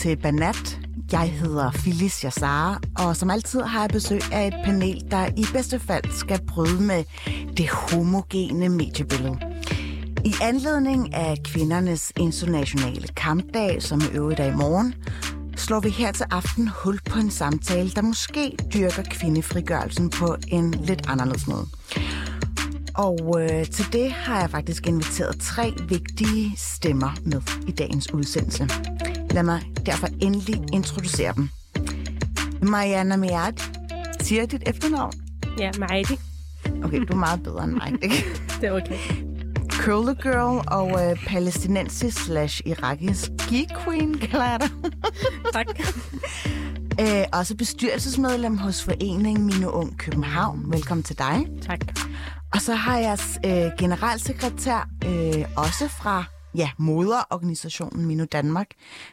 Til Banat. Jeg hedder Felicia Sara, og som altid har jeg besøg af et panel, der i bedste fald skal bryde med det homogene mediebillede. I anledning af kvindernes internationale kampdag, som i øvrigt er i morgen, slår vi her til aften hul på en samtale, der måske dyrker kvindefrigørelsen på en lidt anderledes måde. Og øh, til det har jeg faktisk inviteret tre vigtige stemmer med i dagens udsendelse. Lad mig derfor endelig introducere dem. Mariana Miad, siger dit efternavn? Ja, Mighty. Okay, du er meget bedre end mig, ikke? Det er okay. Curly Girl og øh, palæstinensisk slash irakisk geek queen, kalder jeg dig. Tak. Øh, også bestyrelsesmedlem hos Foreningen Mine Ung København. Velkommen til dig. Tak. Og så har jeg øh, generalsekretær, øh, også fra ja, moderorganisationen Mino Danmark,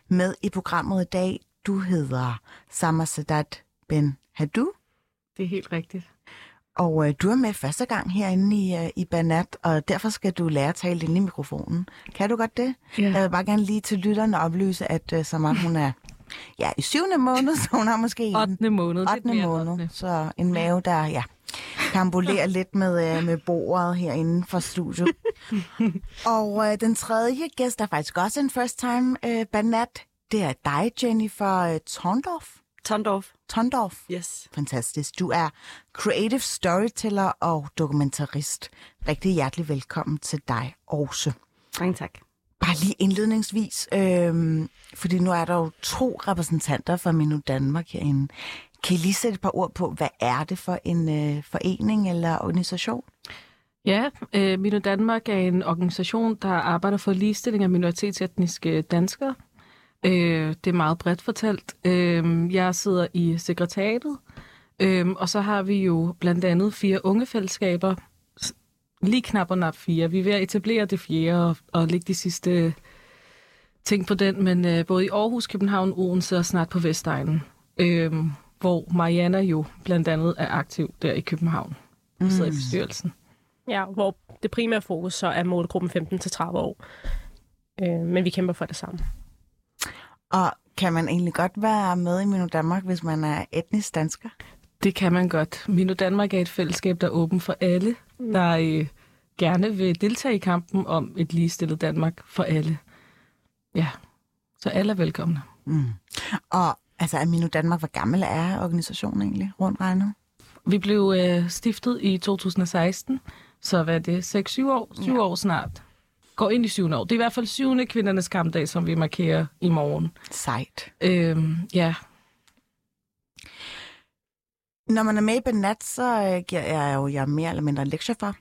med i programmet i dag. Du hedder Samar Sadat Ben Hadou, Det er helt rigtigt. og øh, du er med første gang herinde i, øh, i Banat, og derfor skal du lære at tale ind i mikrofonen. Kan du godt det? Ja. Jeg vil bare gerne lige til lytterne oplyse, at øh, Samar, hun er ja, i syvende måned, så hun har måske en 8. måned. lidt 8. mere måned, så en mave, der ja, kambulerer lidt med, øh, med bordet herinde for studiet. og øh, den tredje gæst er faktisk også en first time øh, banat. Det er dig, Jennifer øh, Tondorf. Tondorf. Tondorf. Yes. Fantastisk. Du er creative storyteller og dokumentarist. Rigtig hjertelig velkommen til dig også. Mange tak. Bare lige indledningsvis, øhm, fordi nu er der jo to repræsentanter fra Minu Danmark herinde. Kan I lige sætte et par ord på, hvad er det for en øh, forening eller organisation? Ja, øh, Mino Danmark er en organisation, der arbejder for ligestilling af minoritetsetniske danskere. Øh, det er meget bredt fortalt. Øh, jeg sidder i sekretariatet, øh, og så har vi jo blandt andet fire ungefællesskaber. S- Lige knap og nap fire. Vi er ved at etablere det fjerde og, og lægge de sidste ting på den, men øh, både i Aarhus, København, Odense og snart på Vestegnen. Øh, hvor Mariana jo blandt andet er aktiv der i København. Mm. Sidder i bestyrelsen. Ja, hvor det primære fokus så er målgruppen 15-30 år. Øh, men vi kæmper for det samme. Og kan man egentlig godt være med i Minu Danmark, hvis man er etnisk dansker? Det kan man godt. Mino Danmark er et fællesskab, der er åben for alle, mm. der øh, gerne vil deltage i kampen om et ligestillet Danmark for alle. Ja, så alle er velkomne. Mm. Og altså, er Minu Danmark, hvor gammel er organisationen egentlig, rundt regnet? Vi blev øh, stiftet i 2016, så hvad er det, 6-7 år? 7 Ja. år snart. Går ind i 7. år. Det er i hvert fald 7. kvindernes kampdag, som vi markerer i morgen. Sejt. Øhm, ja, Når man er med i Banat, så øh, giver jeg jo jeg mere eller mindre lektier for.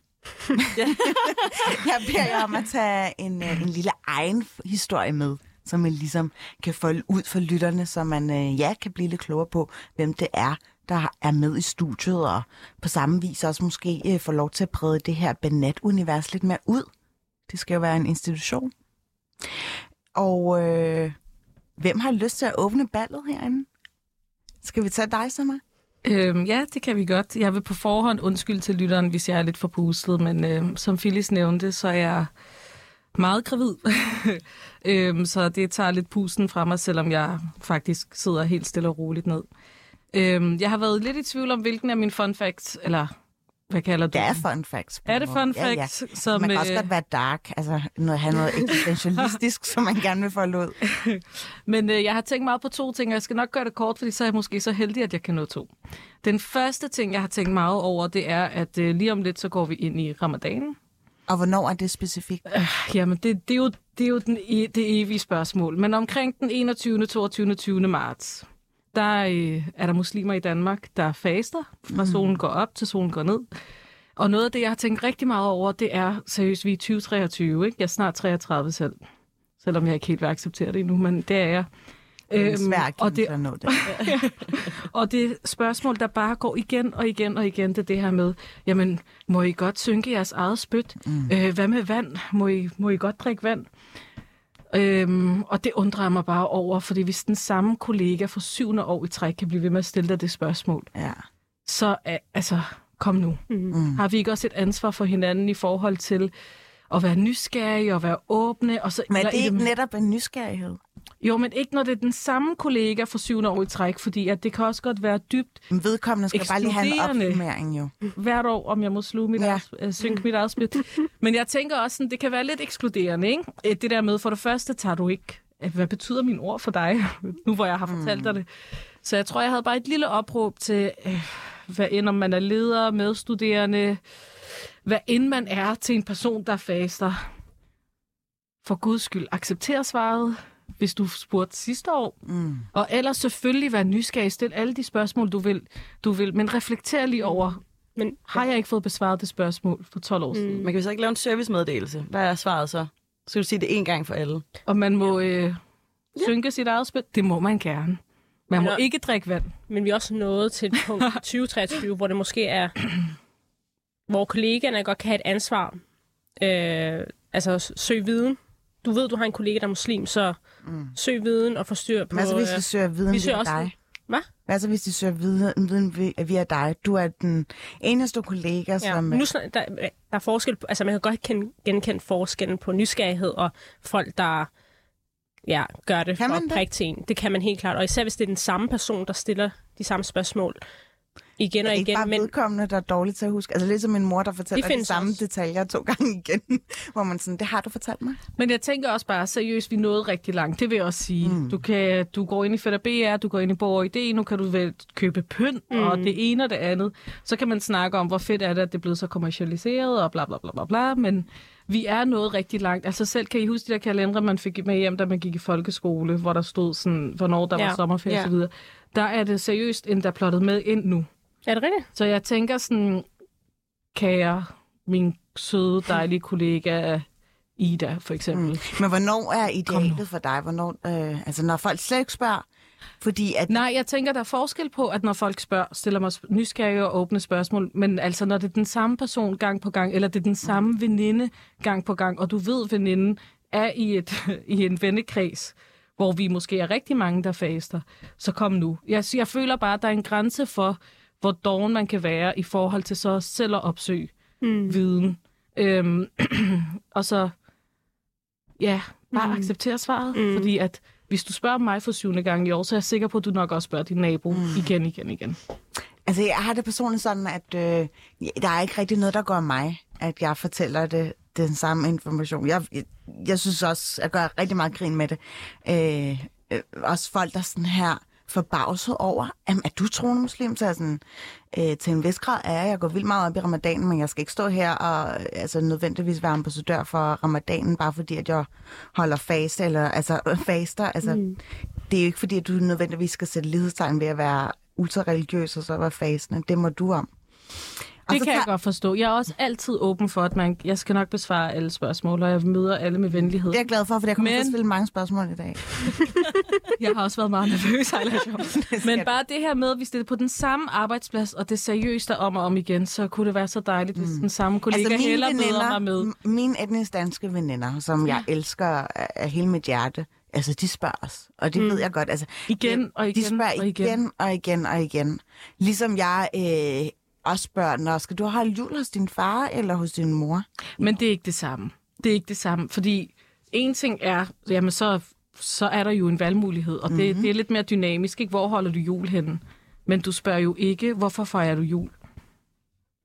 jeg beder jer om at tage en, øh, en lille egen historie med, som man ligesom kan folde ud for lytterne, så man øh, ja kan blive lidt klogere på, hvem det er, der er med i studiet, og på samme vis også måske øh, få lov til at brede det her Banat-univers lidt mere ud. Det skal jo være en institution. Og øh, hvem har lyst til at åbne ballet herinde? Skal vi tage dig, Samar? Øhm, ja, det kan vi godt. Jeg vil på forhånd undskylde til lytteren, hvis jeg er lidt forpustet, men øhm, som Phyllis nævnte, så er jeg meget gravid. øhm, så det tager lidt pusten fra mig, selvom jeg faktisk sidder helt stille og roligt ned. Øhm, jeg har været lidt i tvivl om, hvilken af mine fun facts, eller hvad kalder du Det er fun facts. Er det fun Ja, ja. facts, som... Man kan også øh, godt være dark, altså noget, have noget eksistentialistisk, som man gerne vil folde ud. Men øh, jeg har tænkt meget på to ting, og jeg skal nok gøre det kort, fordi så er jeg måske så heldig, at jeg kan nå to. Den første ting, jeg har tænkt meget over, det er, at øh, lige om lidt, så går vi ind i ramadanen. Og hvornår er det specifikt? Jamen, det, det er jo, det, er jo den, e- det evige spørgsmål. Men omkring den 21. 22. 20. marts, der øh, er der muslimer i Danmark, der faster, fra solen går op til solen går ned. Og noget af det, jeg har tænkt rigtig meget over, det er, seriøst, vi er 2023, ikke? Jeg er snart 33 selv. Selvom jeg ikke helt vil acceptere det endnu, men det er jeg. Det er Øhm, svær og, det, at nå det. og det spørgsmål, der bare går igen og igen og igen, det er det her med, jamen, må I godt synke jeres eget spyt? Mm. Øh, hvad med vand? Må I, må I godt drikke vand? Øhm, og det undrer jeg mig bare over, fordi hvis den samme kollega for syvende år i træk kan blive ved med at stille dig det spørgsmål, Ja. så er, altså, kom nu. Mm. Har vi ikke også et ansvar for hinanden i forhold til at være nysgerrige og være åbne? Og så, Men er det ikke det- netop en nysgerrighed? Jo, men ikke når det er den samme kollega for syvende år i træk, fordi at det kan også godt være dybt Men vedkommende skal bare lige have en opsummering jo. hvert år, om jeg må sluge mit Ja. eget, øh, synke mit eget. Men jeg tænker også, sådan, det kan være lidt ekskluderende, ikke? Øh, Det der med, for det første tager du ikke, øh, hvad betyder mine ord for dig, nu hvor jeg har fortalt dig det. Så jeg tror, jeg havde bare et lille opråb til, øh, hvad end om man er leder, medstuderende, hvad end man er til en person, der faster. For guds skyld, accepter svaret, hvis du spurgte sidste år. Mm. Og ellers selvfølgelig være nysgerrig, stil alle de spørgsmål, du vil, du vil men reflekter lige over, Men har jeg ikke fået besvaret det spørgsmål for 12 år siden? Mm. Man kan så ikke lave en servicemeddelelse. Hvad er svaret så? Så du sige det en gang for alle. Og man må øh, synke sit eget spil. Det må man gerne. Man må Ja. ikke drikke vand. Men vi er også nået til et punkt i 2023, hvor det måske er, hvor kollegaerne godt kan have et ansvar. Øh, altså s- søg viden. Du ved, du har en kollega, der er muslim, så mm. søg viden og forstyr på... Hvad så, hvis øh, de søger viden vi søger via også- dig? Hvad? Hvad så, hvis de søger viden, viden vi- via dig? Du er den eneste kollega, Ja, som... nu, snak- der, der er forskel på, altså man kan godt kende, genkende forskellen på nysgerrighed og folk, der ja, gør det Kan for at det? prikke til en. Det kan man helt klart. Og især hvis det er den samme person, der stiller de samme spørgsmål igen er og det ikke igen. bare Men vedkommende, der er dårligt til at huske? Altså lidt som min mor, der fortæller de, de samme også. detaljer to gange igen. Hvor man sådan, det har du fortalt mig. Men jeg tænker også bare, seriøst, vi nåede rigtig langt. Det vil jeg også sige. Mm. Du, kan, du går ind i Fætter BR, du går ind i Borg ID, nu kan du vel købe pynt mm. og det ene og det andet. Så kan man snakke om, hvor fedt er det, at det er blevet så kommercialiseret og bla bla bla bla bla. Men vi er nået rigtig langt. Altså selv kan I huske de der kalendere, man fik med hjem, da man gik i folkeskole, hvor der stod sådan, hvornår der ja. Ja. var sommerferie Ja. og så videre. Der er det seriøst endda plottet med ind nu. Er det rigtigt? Så jeg tænker sådan, kære, min søde, dejlige kollega Ida, for eksempel. Mm. Men hvornår er idealet for dig? Hvornår, øh, altså når folk slet ikke spørger, fordi at... Nej, jeg tænker, der er forskel på, at når folk spørger, stiller mig nysgerrige og åbne spørgsmål, men altså når det er den samme person gang på gang, eller det er den samme veninde gang på gang, og du ved, veninden er i, et, i en vennekreds, hvor vi måske er rigtig mange, der faster, så kom nu. Jeg, jeg føler bare, at der er en grænse for, hvor doven man kan være i forhold til så selv at opsøge Mm. viden. Øhm, og så, ja, bare mm. acceptere svaret. Mm. Fordi at hvis du spørger mig for syvende gang i år, så er jeg sikker på, at du nok også spørger din nabo mm. igen, igen, igen. Altså, jeg har det personligt sådan, at øh, der er ikke rigtig noget, der går mig, at jeg fortæller det, den samme information. Jeg, jeg, jeg synes også, jeg gør rigtig meget grin med det. Øh, øh, også folk, der er sådan her forbavset over, jamen, er du troende muslim? Så er jeg sådan, øh, til en vis grad er jeg. Jeg går vildt meget op i ramadanen, men jeg skal ikke stå her og altså, nødvendigvis være ambassadør for ramadanen, bare fordi, at jeg holder faste, eller altså øh, faster. Altså, mm. Det er jo ikke fordi, at du nødvendigvis skal sætte lighedstegn ved at være ultrareligiøs og så være fastende. Det må du om. Det kan jeg godt forstå. Jeg er også altid åben for, at man, jeg skal nok besvare alle spørgsmål, og jeg møder alle med venlighed. Det er jeg glad for, for jeg kommer til at Men- stille mange spørgsmål i dag. Jeg har også været meget nervøs. Men bare det her med, hvis det er på den samme arbejdsplads, og det seriøst er om og om igen, så kunne det være så dejligt, hvis den samme kollega altså, heller møder mig med. mine etnisk danske veninder, som jeg elsker af hele mit hjerte, altså de spørger os, og det mm. ved jeg godt. Altså, Igen og igen De spørger og igen. igen og igen og igen. Ligesom jeg øh, også spørger, når skal du holde jul hos din far eller hos din mor? Men det er ikke det samme. Det er ikke det samme, fordi en ting er, jamen så, så er der jo en valgmulighed, og det, mm-hmm. det er lidt mere dynamisk, ikke? Hvor holder du jul henne? Men du spørger jo ikke, hvorfor fejrer du jul?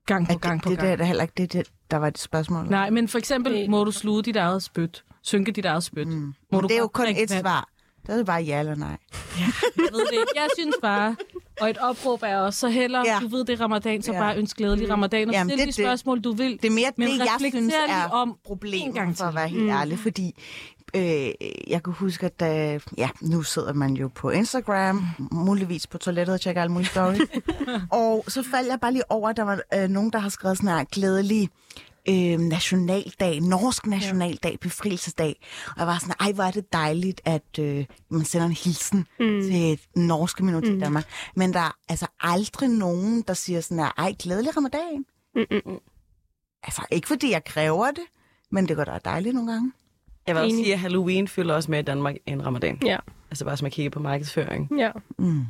Gang på At gang det, på det, gang. der er da heller ikke det, det, der var det spørgsmål. Nej, men for eksempel, Det- må du sluge dit eget spyt? Synke dit eget spyt? Mm. Må Men du det er jo kun et vand? svar. Det er bare ja eller nej. Jeg ved det ikke. Jeg synes bare, og et opråb er også, så heller, Ja. du ved, det er ramadan, så Ja. bare ønsk glædelig ramadan, og Jamen, stil det- de spørgsmål, du vil. Det er mere Men det, jeg synes er om problemet, gang for at til. være helt mm. ærlig. Fordi øh, jeg kan huske, at da, ja, nu sidder man jo på Instagram, muligvis på toilettet og tjekker alle mulige stories. og så faldt jeg bare lige over, at der var øh, nogen, der har skrevet sådan her glædelig øh, nationaldag, norsk nationaldag, befrielsesdag. Og jeg var sådan, ej, hvor er det dejligt, at øh, man sender en hilsen mm. til et norske minoritet i Danmark. Men der er altså aldrig nogen, der siger sådan her, ej, glædelig ramadan. Mm-mm. Altså, ikke fordi jeg kræver det, men det går da dejligt nogle gange. Jeg vil også Enig. sige, at Halloween fylder også med i Danmark end ramadan. Ja, Altså bare som man kigger på markedsføring. ja. Mm.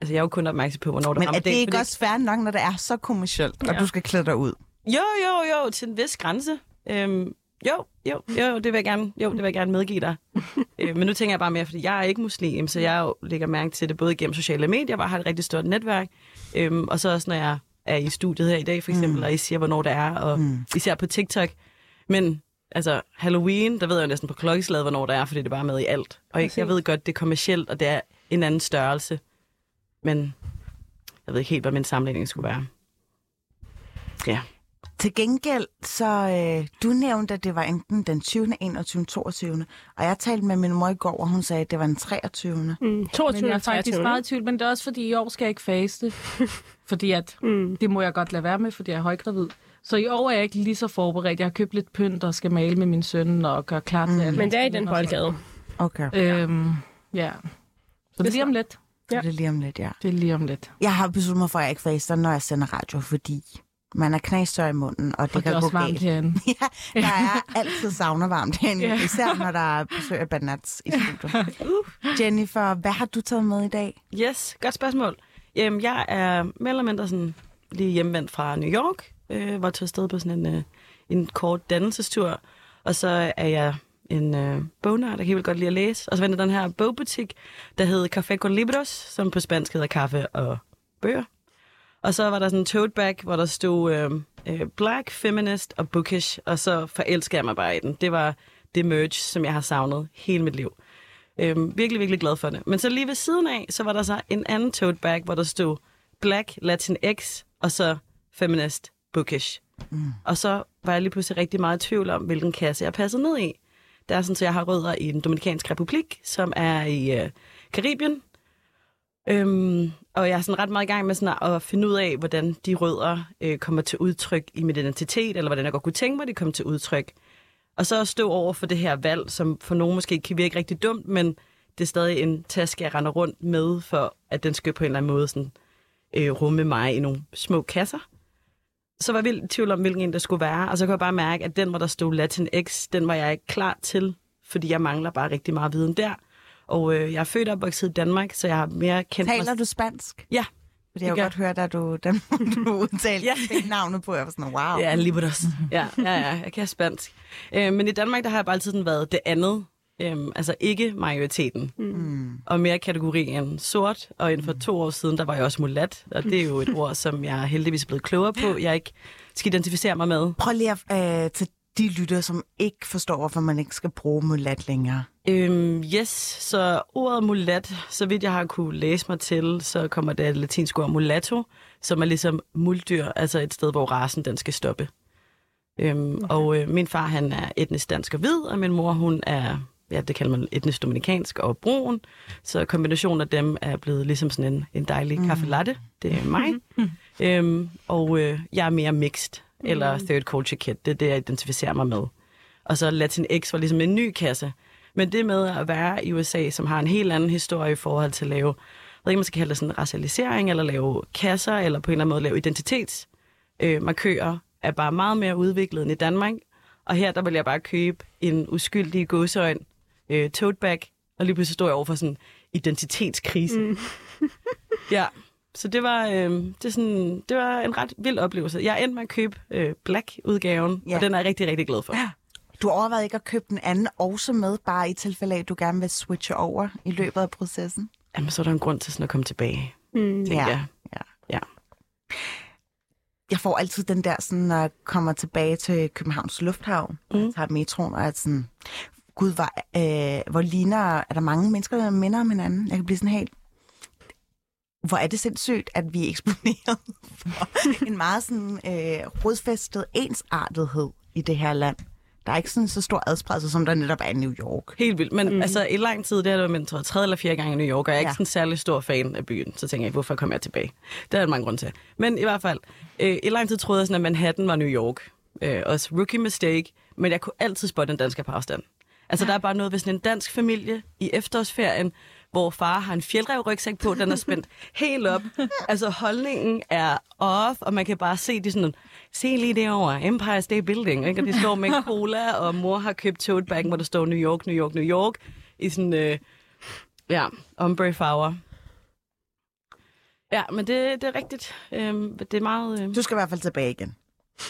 Altså jeg er jo kun opmærksom på, hvornår der Men er ramadan. det ikke fordi- også fair nok, når det er så kommercielt, og Ja. du skal klæde dig ud? Jo, jo, jo, til en vis grænse. Øhm, Jo, jo, jo, det vil jeg gerne, jo, det vil jeg gerne medgive dig. øh, men nu tænker jeg bare mere, fordi jeg er ikke muslim, så jeg jo lægger mærke til det både gennem sociale medier, hvor jeg har et rigtig stort netværk, øhm, og så også når jeg er i studiet her i dag, for eksempel, mm. og I siger, hvornår det er, og mm. især på TikTok. Men altså, Halloween, der ved jeg jo næsten på klokkeslaget, hvornår det er, fordi det er bare med i alt. Og jeg, jeg ved godt, det er kommercielt, og det er en anden størrelse. Men jeg ved ikke helt, hvad min sammenligning skulle være. Ja. Til gengæld, så øh, du nævnte, at det var enten den 20., 21., 22. Og jeg talte med min mor i går, og hun sagde, at det var den 23. Mm, 22 Men jeg er faktisk 23. meget i tvivl, men det er også fordi, i år skal jeg ikke faste. fordi at, Mm. det må jeg godt lade være med, fordi jeg er højgravid. Så i år er jeg ikke lige så forberedt. Jeg har købt lidt pynt og skal male med min søn og gøre klar til alt. Men det er i den boldgade. Okay. Øhm, ja. Så det er lige om lidt. Ja. Det er lige om lidt, ja. Det er lige om lidt. Jeg har besluttet mig for, at jeg ikke faster, når jeg sender radio, fordi man er knastør i munden, og det Og det kan er gå også varmt galt. herinde. Ja, der er altid savnervarmt herinde, Ja. især når der er besøg af Banats i studiet. Jennifer, hvad har du taget med i dag? Yes, godt spørgsmål. Jamen, jeg er mere eller mindre sådan lige hjemvendt fra New York, øh, hvor jeg tog afsted på sådan en, øh, en kort dannelsestur. Og så er jeg en øh, bognørd, der kan vildt godt lide at læse. Og så vendte den her bogbutik, der hed Café con Libros, som på spansk hedder kaffe og bøger. Og så var der sådan en tote bag, hvor der stod øh, øh, black, feminist og bookish, og så forelsker jeg mig bare i den. Det var det merge, som jeg har savnet hele mit liv. Øhm, virkelig, virkelig glad for det. Men så lige ved siden af, så var der så en anden tote bag, hvor der stod Black, Latin X, og så Feminist, Bookish. Mm. Og så var jeg lige pludselig rigtig meget i tvivl om, hvilken kasse jeg passede ned i. Det er sådan, at jeg har rødder i den Dominikanske Republik, som er i øh, Karibien. Øhm, og jeg er sådan ret meget i gang med sådan at, at finde ud af, hvordan de rødder øh, kommer til udtryk i min identitet, eller hvordan jeg godt kunne tænke mig, de kommer til udtryk. Og så at stå over for det her valg, som for nogen måske kan virke rigtig dumt, men det er stadig en taske, jeg render rundt med, for at den skal på en eller anden måde sådan, øh, rumme mig i nogle små kasser. Så var jeg vildt i tvivl om, hvilken en der skulle være, og så kunne jeg bare mærke, at den, hvor der stod Latin X, den var jeg ikke klar til, fordi jeg mangler bare rigtig meget viden der. Og øh, jeg er født og opvokset i Danmark, så jeg har mere kendt Taler mig... du spansk? Ja, Fordi jeg har godt hørt, at du, den, du udtalte Ja. navnet på. Jeg var sådan, wow. Ja, Liberos. Ja, ja, ja, jeg kan spansk. Øh, men i Danmark, der har jeg bare altid været det andet. Øhm, altså ikke majoriteten. Mm. Og mere kategorien sort. Og inden for to år siden, der var jeg også mulat. Og det er jo et ord, som jeg heldigvis er blevet klogere på. Jeg ikke skal identificere mig med. Prøv lige at, øh, til de lytter, som ikke forstår, hvorfor man ikke skal bruge mulat længere. Øhm, yes, så ordet mulat, så vidt jeg har kunne læse mig til, så kommer det af det latinske ord mulatto, som er ligesom muldyr, altså et sted, hvor rasen den skal stoppe. Øhm, okay. Og øh, min far, han er etnisk dansk og hvid, og min mor, hun er, ja, det kalder man etnisk dominikansk og brun. Så kombinationen af dem er blevet ligesom sådan en, en dejlig mm. kaffe latte. Det er mig. øhm, og øh, jeg er mere mixed, eller third culture kid. Det er det, jeg identificerer mig med. Og så Latin X var ligesom en ny kasse. Men det med at være i USA, som har en helt anden historie i forhold til at lave, jeg ved ikke, man skal kalde det sådan racialisering, eller lave kasser, eller på en eller anden måde lave identitetsmarkører, øh, er bare meget mere udviklet end i Danmark. Og her, der vil jeg bare købe en uskyldig gåseøjn øh, tote bag, og lige pludselig står jeg over for sådan en identitetskrise. Mm. ja, så det var, øh, det, er sådan, det var en ret vild oplevelse. Jeg endte med at købe øh, Black-udgaven, Ja. og den er jeg rigtig, rigtig glad for. Du overvejede ikke at købe den anden også med, bare i tilfælde af, at du gerne vil switche over i løbet af processen? Jamen, så er der en grund til sådan at komme tilbage, Mm. tænker jeg. Ja. Jeg får altid den der, sådan, når jeg kommer tilbage til Københavns Lufthavn, mm. og tager metroen, og er sådan, gud, hvor, øh, hvor ligner, er der mange mennesker, der minder om hinanden? Jeg kan blive sådan helt, hvor er det sindssygt, at vi er eksponeret for en meget sådan øh, rodfæstet ensartethed i det her land. Der er ikke sådan så stor adspredelse, som der netop er i New York. Helt vildt. Men mm. altså, i lang tid, det har det været min tror, tredje eller fjerde gang i New York, og jeg er ikke Ja. sådan en særlig stor fan af byen. Så tænker jeg, hvorfor kommer jeg tilbage? Det er der mange grunde til. Men i hvert fald, øh, i lang tid troede jeg sådan, at Manhattan var New York. Øh, også rookie mistake. Men jeg kunne altid spotte en dansker på afstand. Altså, der er bare noget ved sådan en dansk familie i efterårsferien, hvor far har en fjeldrev-rygsæk på, den er spændt helt op. Altså, holdningen er off, og man kan bare se de sådan, se lige derovre, Empire State Building, ikke? og de står med cola, og mor har købt tote bag, hvor der står New York, New York, New York, i sådan, øh, ja, ombre farver. Ja, men det, det er rigtigt. Øhm, det er meget... Øh... Du skal i hvert fald tilbage igen.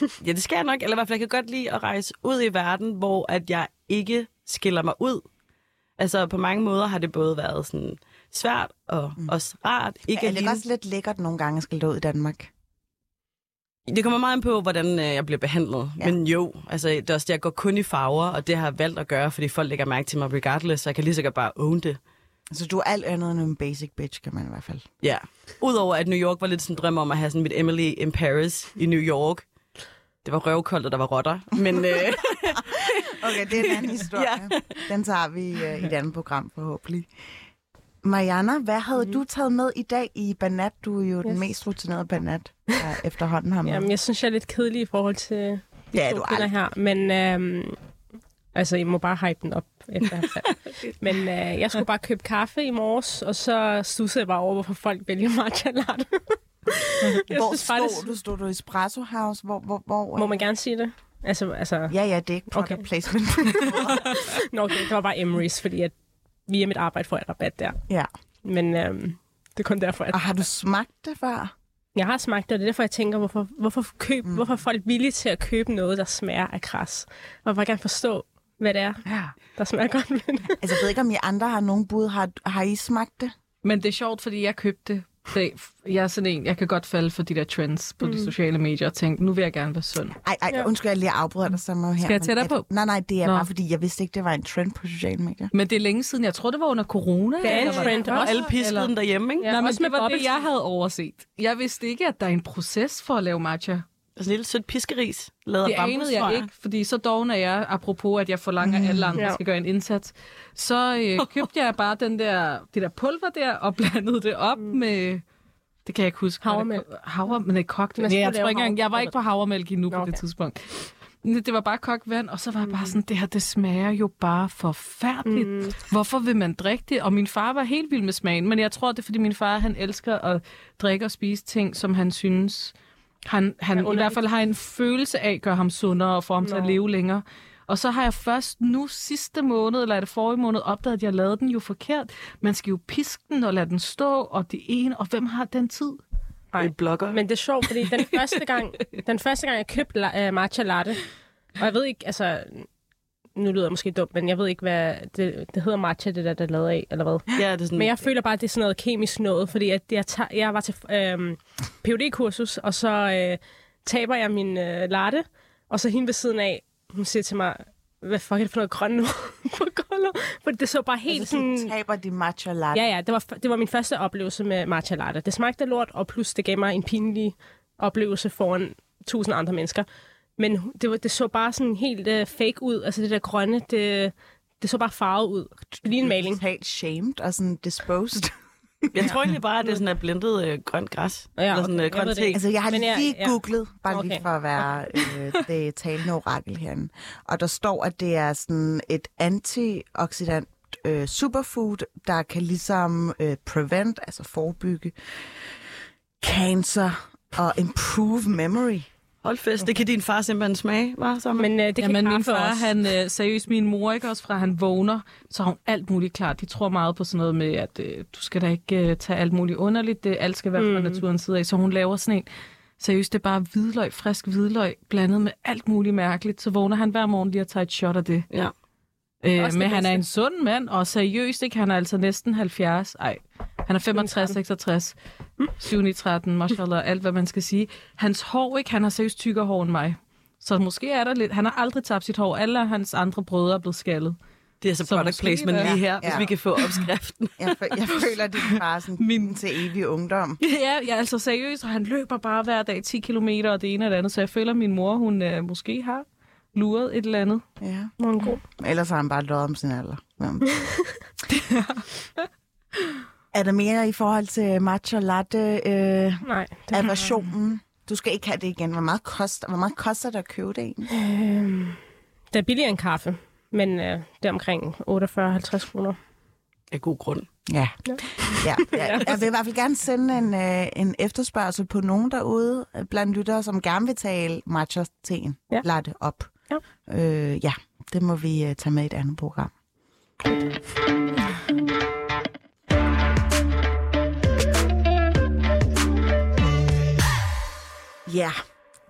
Ja, det skal jeg nok. Eller i hvert fald, jeg kan godt lide at rejse ud i verden, hvor at jeg ikke skiller mig ud. Altså, på mange måder har det både været sådan svært og mm. også rart. Ikke er at det ligne- også lidt lækkert nogle gange at skille ud i Danmark? Det kommer meget an på, hvordan øh, jeg bliver behandlet. Ja. Men jo, altså, det er også det, jeg går kun i farver, og det har jeg valgt at gøre, fordi folk lægger mærke til mig regardless, så jeg kan lige så godt bare own det. Altså, du er alt andet end en basic bitch, kan man i hvert fald. Ja. Udover at New York var lidt sådan en drøm om at have sådan mit Emily in Paris i New York. Det var røvkoldt, og der var rotter. Men øh, Okay, det er en anden historie. ja. Den tager vi uh, i et andet program forhåbentlig. Mariana, hvad havde mm. du taget med i dag i Banat? Du er jo yes. den mest rutinerede Banat, der efterhånden har med. Jamen, jeg synes, jeg er lidt kedelig i forhold til de Ja, to du er kvinder her. Men øhm, altså, I må bare hype den op efter Men øh, jeg skulle bare købe kaffe i morges, og så stussede jeg bare over, hvorfor folk vælger matcha latte. Hvor synes stod faktisk- du? Stod du i Espresso House? Hvor, hvor, hvor, Må man gerne sige det? Altså, altså Ja, ja, det er ikke product Okay. placement. Nå, okay, det var bare Emery's, fordi at via mit arbejde får jeg rabat der. ja. Men øhm, det er kun derfor, at Og har du smagt det før? jeg har smagt det, og det er derfor, jeg tænker, hvorfor, hvorfor, køb, mm. hvorfor er folk villige til at købe noget, der smager af græs? Og bare gerne forstå, hvad det er, Ja. der smager godt det. Altså, jeg ved ikke, om I andre har nogen bud. Har, har I smagt det? Men det er sjovt, fordi jeg købte det. Jeg er sådan en, jeg kan godt falde for de der trends på mm. de sociale medier og tænke, nu vil jeg gerne være sund. Ej, ej, Ja. undskyld, jeg lige afbryder dig så her. Skal jeg tage dig på? Nej, nej, det er Nå. bare fordi, jeg vidste ikke, det var en trend på sociale medier. Men det er længe siden. Jeg tror, det var under corona. Det er en trend. Også alle piskede eller- den derhjemme, ikke? Ja, Nej, men også det var det, jeg havde overset. Jeg vidste ikke, at der er en proces for at lave matcha. Sådan en lille sødt piskeris, lavet Det af bambus, anede jeg ikke, fordi så doven er jeg, apropos at jeg forlanger, at alle andre Ja. skal gøre en indsats. Så øh, købte jeg bare den der, det der pulver der, og blandede det op mm. med... Det kan jeg ikke huske. Havremælk. Havre, men det er kogt. Nej, jeg tror ikke engang, jeg var ikke på havremælk endnu Nå, på det okay. tidspunkt. Det var bare kogt vand, og så var jeg bare sådan, det her, det smager jo bare forfærdeligt. Mm. Hvorfor vil man drikke det? Og min far var helt vild med smagen, men jeg tror, det er, fordi min far, han elsker at drikke og spise ting, som han synes, han, han i underligt. hvert fald har en følelse af, gør ham sundere og får ham til at Nå. leve længere. Og så har jeg først nu sidste måned, eller er det forrige måned, opdaget, at jeg lavede den jo forkert. Man skal jo piske den og lade den stå, og det ene, og hvem har den tid? Nej. En blogger. Men det er sjovt, fordi den første gang, den første gang jeg købte la- uh, matcha latte, og jeg ved ikke, altså, nu lyder jeg måske dumt, men jeg ved ikke, hvad det, det hedder matcha, det der, der er lavet af, eller hvad. ja, det er sådan, Men jeg føler bare, at det er sådan noget kemisk noget, fordi at jeg, tager, jeg var til øhm, phd kursus og så øh, taber jeg min øh, latte, og så hende ved siden af, hun siger til mig, hvad fuck er det for noget grønt nu på gulvet? For det så bare helt Altså, sådan... så taber de matcha latte. Ja, ja, det var, det var min første oplevelse med matcha latte. Det smagte lort, og plus det gav mig en pinlig oplevelse foran tusind andre mennesker. Men det, var, det så bare sådan helt uh, fake ud. Altså det der grønne, det, det så bare farvet ud. Lige en maling. Helt shamed og sådan disposed. jeg tror egentlig bare, at det er sådan er blendet øh, grønt græs. Ja, Eller sådan øh, Jeg grønt te. Altså, jeg har Men jeg- lige ja. googlet, bare okay. lige for at være øh, det talende orakel herinde. Og der står, at det er sådan et antioxidant øh, superfood, der kan ligesom øh, prevent, altså forebygge cancer og improve memory. Hold fest, det kan din far simpelthen smage, var så Men uh, det kan Jamen, min far, også. han, øh, seriøst, min mor, ikke også fra han vågner, så har hun alt muligt klart. De tror meget på sådan noget med, at øh, du skal da ikke øh, tage alt muligt underligt. Det, alt skal være fra Mm. naturens side af. Så hun laver sådan en, seriøst, det er bare hvidløg, frisk hvidløg, blandet med alt muligt mærkeligt. Så vågner han hver morgen lige og tager et shot af det. Ja. Øh, men det han er en sund mand, og seriøst, ikke? Han er altså næsten 70. Ej, han er 65, 66, 7, 13, mashallah, alt hvad man skal sige. Hans hår, ikke? Han har seriøst tykkere hår end mig. Så måske er der lidt... Han har aldrig tabt sit hår. Alle hans andre brødre er blevet skaldet. Det er så Så product måske placement det er- lige her, hvis Ja. vi kan få opskriften. Jeg, fø- jeg føler, far er sådan min til evig ungdom. Ja, ja, altså seriøst, og han løber bare hver dag 10 km og det ene og det andet, så jeg føler, at min mor, hun øh, måske har luret et eller andet. Ja. Er god. Ellers har han bare løjet om sin alder. Ja. er der mere i forhold til matcha latte øh, Nej. Det aversionen? Du skal ikke have det igen. Hvor meget koster, hvor meget koster det at købe det egentlig? Øhm, det er billigere end kaffe, men øh, det er omkring 48-50 kroner. Af god grund. Ja. ja. ja, ja. Jeg vil i hvert fald gerne sende en, øh, en efterspørgsel på nogen derude øh, blandt lyttere, som gerne vil tale matcha-teen Ja. latte op. Ja. Øh, ja, det må vi øh, tage med i et andet program. Ja,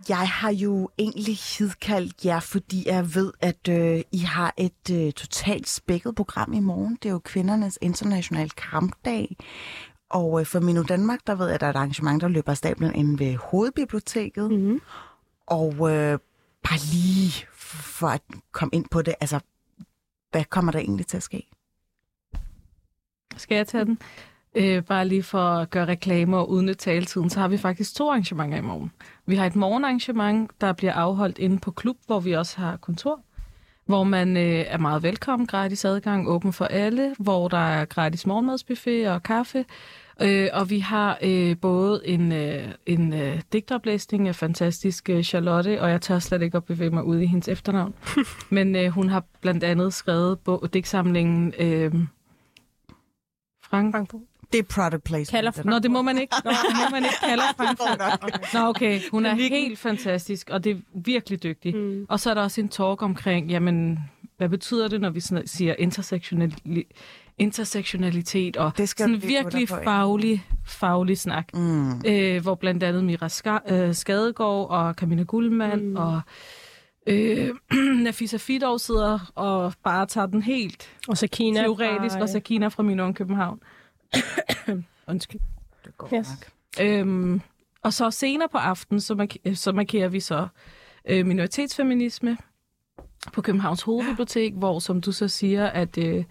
Jeg har jo egentlig hidkaldt jer, fordi jeg ved, at øh, I har et øh, totalt spækket program i morgen. Det er jo kvindernes internationale kampdag. Og øh, for Minu Danmark, der ved jeg, at der er et arrangement, der løber af stablen inde ved Hovedbiblioteket. Mm-hmm. Og øh, bare lige for at komme ind på det, altså, hvad kommer der egentlig til at ske? Skal jeg tage den? Øh, bare lige for at gøre reklamer og udnytte taletiden, så har vi faktisk to arrangementer i morgen. Vi har et morgenarrangement, der bliver afholdt inde på klub, hvor vi også har kontor, hvor man øh, er meget velkommen, gratis adgang, åben for alle, hvor der er gratis morgenmadsbuffet og kaffe. Øh, og vi har øh, både en, øh, en øh, digtoplæsning af fantastiske Charlotte, og jeg tør slet ikke at bevæge mig ud i hendes efternavn. Men øh, hun har blandt andet skrevet på digtsamlingen øh, Frank, Frankfurt. Det er product placement. Kalder det Nå, det må man ikke. Nå, det må man ikke kalde Frankfurt. Nå, okay. Hun er helt fantastisk, og det er virkelig dygtig. Mm. Og så er der også en talk omkring, jamen, hvad betyder det, når vi siger intersektionali- intersektionalitet, og Det skal sådan virkelig faglig, faglig snak. Mm. Øh, hvor blandt andet Mira Ska- øh, Skadegaard og Camilla Gullmann Mm. og øh, Nafisa Fidov sidder og bare tager den helt Og så Kina. teoretisk, fra, og Sakina fra min own København. Undskyld. Det går Yes. nok. Øhm, og så senere på aftenen, så, mark- så markerer vi så øh, minoritetsfeminisme på Københavns Hovedbibliotek, hvor, som du så siger, at øh,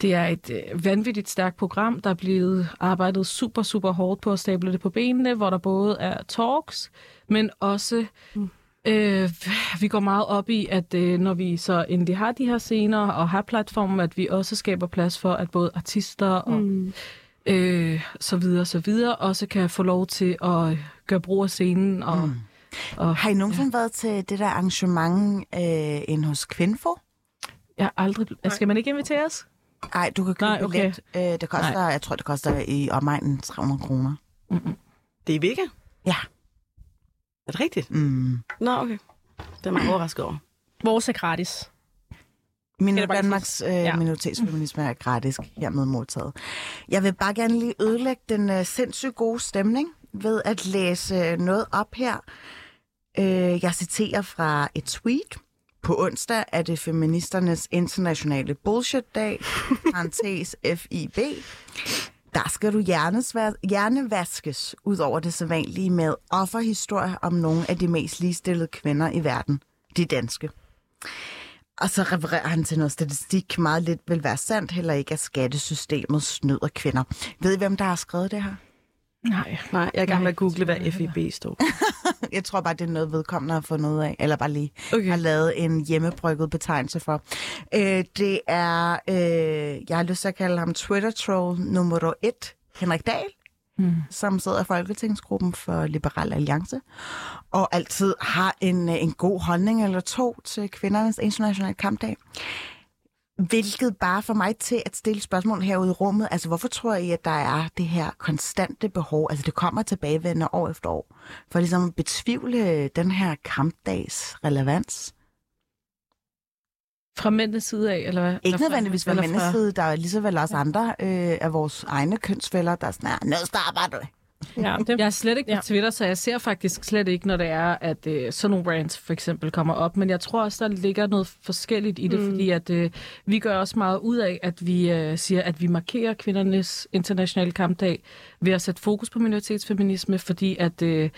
det er et øh, vanvittigt stærkt program, der er blevet arbejdet super, super hårdt på at stable det på benene, hvor der både er talks, men også... Øh, vi går meget op i, at øh, når vi så endelig har de her scener og har platformen, at vi også skaber plads for, at både artister og Mm. øh, så videre, så videre, også kan få lov til at gøre brug af scenen. Og, mm. Og Har I nogensinde ja. været til det der arrangement øh, inde hos Kvinfo? jeg har aldrig... Skal man ikke invitere os? Nej, du kan købe Nej, okay. billet. Øh, det koster, Nej. jeg tror, det koster i omegnen 300 kroner. Mm-mm. Det er i Vega? Ja. Er det rigtigt? Mm. Nå, okay. Det er mig overrasket over. Vores er gratis. Min Danmarks øh, Ja. ja. minoritetsfeminisme er gratis hermed modtaget. Jeg vil bare gerne lige ødelægge den øh, sindssygt gode stemning ved at læse øh, noget op her. Øh, jeg citerer fra et tweet. På onsdag er det feministernes internationale bullshit-dag, parentes FIB. Der skal du hjernesva- hjernevaskes ud over det sædvanlige med offerhistorier om nogle af de mest ligestillede kvinder i verden, de danske. Og så refererer han til noget statistik, meget lidt vil være sandt, heller ikke at skattesystemet snyder kvinder. Ved I, hvem der har skrevet det her? Nej. Nej, jeg er i gang med at google, hvad FIB står. Jeg tror bare, det er noget vedkommende har fundet ud af, eller bare lige Okay. har lavet en hjemmebrygget betegnelse for. Øh, det er, øh, jeg har lyst til at kalde ham Twitter-troll nummer et, Henrik Dahl, Mm. som sidder i Folketingsgruppen for Liberal Alliance, og altid har en, øh, en god holdning eller to til kvindernes internationale kampdag. Hvilket bare får mig til at stille spørgsmål herude i rummet. Altså, hvorfor tror I, at der er det her konstante behov? Altså, det kommer tilbagevendende år efter år. For ligesom at betvivle den her kampdags relevans. Fra mændenes side af, eller hvad? Ikke nødvendigvis fra fra- mennesket. Der er lige så vel også andre øh, af vores egne kønsfælder, der er sådan, "Ah, noget starter du. Ja, det, Jeg er slet ikke på Ja. Twitter, så jeg ser faktisk slet ikke, når det er, at øh, sådan nogle brands for eksempel kommer op. Men jeg tror også, der ligger noget forskelligt i det, Mm. fordi at øh, vi gør også meget ud af, at vi øh, siger, at vi markerer kvindernes internationale kampdag ved at sætte fokus på minoritetsfeminisme, fordi at øh,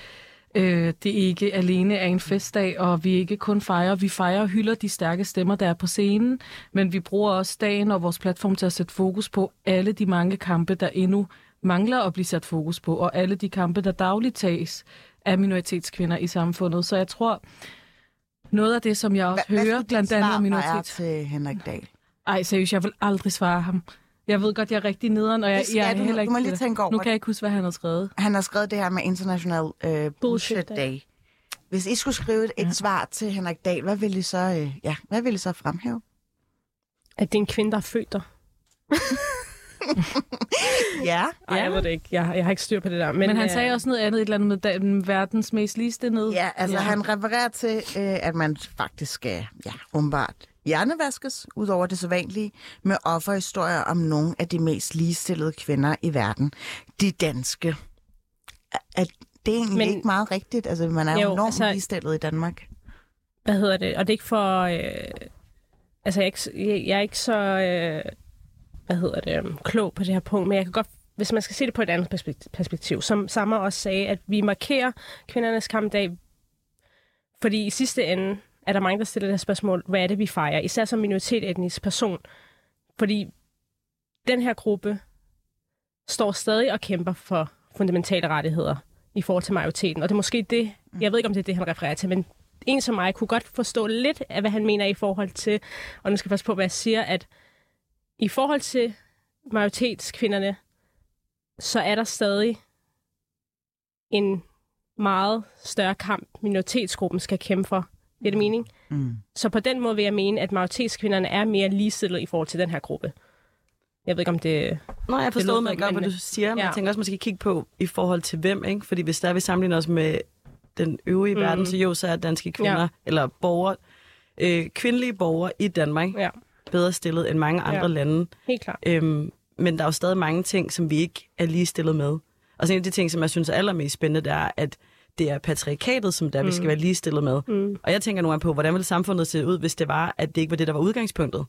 øh, det ikke alene er en festdag, og vi ikke kun fejrer, vi fejrer og hylder de stærke stemmer, der er på scenen, men vi bruger også dagen og vores platform til at sætte fokus på alle de mange kampe, der endnu mangler at blive sat fokus på, og alle de kampe, der dagligt tages af minoritetskvinder i samfundet. Så jeg tror, noget af det, som jeg også Hvad, hvad hører, blandt andet minoritets... til Henrik Dahl? Ej, seriøst, jeg vil aldrig svare ham. Jeg ved godt, jeg er rigtig nederen, og jeg, jeg er du. heller Du ikke... må lige tænke over Nu kan jeg ikke huske, hvad han har skrevet. Han har skrevet det her med International øh, Bullshit Day. Day. Hvis I skulle skrive et, et Ja. svar til Henrik Dahl, hvad ville I så, øh, ja, hvad ville I så fremhæve? at det er en kvinde, der er født der. Ja. Ej, jeg ved det ikke. Jeg, jeg har ikke styr på det der. Men, Men, han øh, sagde også noget andet, et eller andet med den verdens mest ligestillede. Ja, altså Ja. han refererer til, øh, at man faktisk skal, ja, umiddelbart hjernevaskes, ud over det sædvanlige, med offerhistorier om nogle af de mest ligestillede kvinder i verden. De danske. At, det er egentlig Men- ikke meget rigtigt. Altså, man er jo, enormt altså- ligestillet i Danmark. hvad hedder det? Og det er ikke for... Øh, altså, jeg er ikke, jeg, jeg er ikke så... Øh, hvad hedder det? Um, klog på det her punkt, men jeg kan godt... Hvis man skal se det på et andet perspekt- perspektiv, som Sammer også sagde, at vi markerer kvindernes kampdag, fordi i sidste ende er der mange, der stiller det her spørgsmål, hvad er det, vi fejrer? Især som minoritetsetnisk person. Fordi den her gruppe står stadig og kæmper for fundamentale rettigheder i forhold til majoriteten. Og det er måske det, jeg ved ikke, om det er det, han refererer til, men en som mig kunne godt forstå lidt af, hvad han mener i forhold til, og nu skal jeg passe på, hvad jeg siger, at i forhold til majoritetskvinderne, så er der stadig en meget større kamp, minoritetsgruppen skal kæmpe for. Det er det mening? Mm. Så på den måde vil jeg mene, at majoritetskvinderne er mere ligestillet i forhold til den her gruppe. Jeg ved ikke, om det... Nå, jeg forstår mig godt, hvad men- du siger, men ja. jeg tænker også, man skal kigge på i forhold til hvem, ikke? Fordi hvis der vi sammenligner os med den øvrige mm. Mm. verden, så jo, så er danske kvinder, Ja. eller borgere, øh, kvindelige borgere i Danmark, Ja, bedre stillet end mange andre Ja. lande. helt klart. Øhm, men der er jo stadig mange ting, som vi ikke er lige stillet med. Og så en af de ting, som jeg synes er allermest spændende, det er, at det er patriarkatet, som der mm. vi skal være lige stillet med. Mm. Og jeg tænker nogle gange på, hvordan ville samfundet se ud, hvis det var, at det ikke var det, der var udgangspunktet?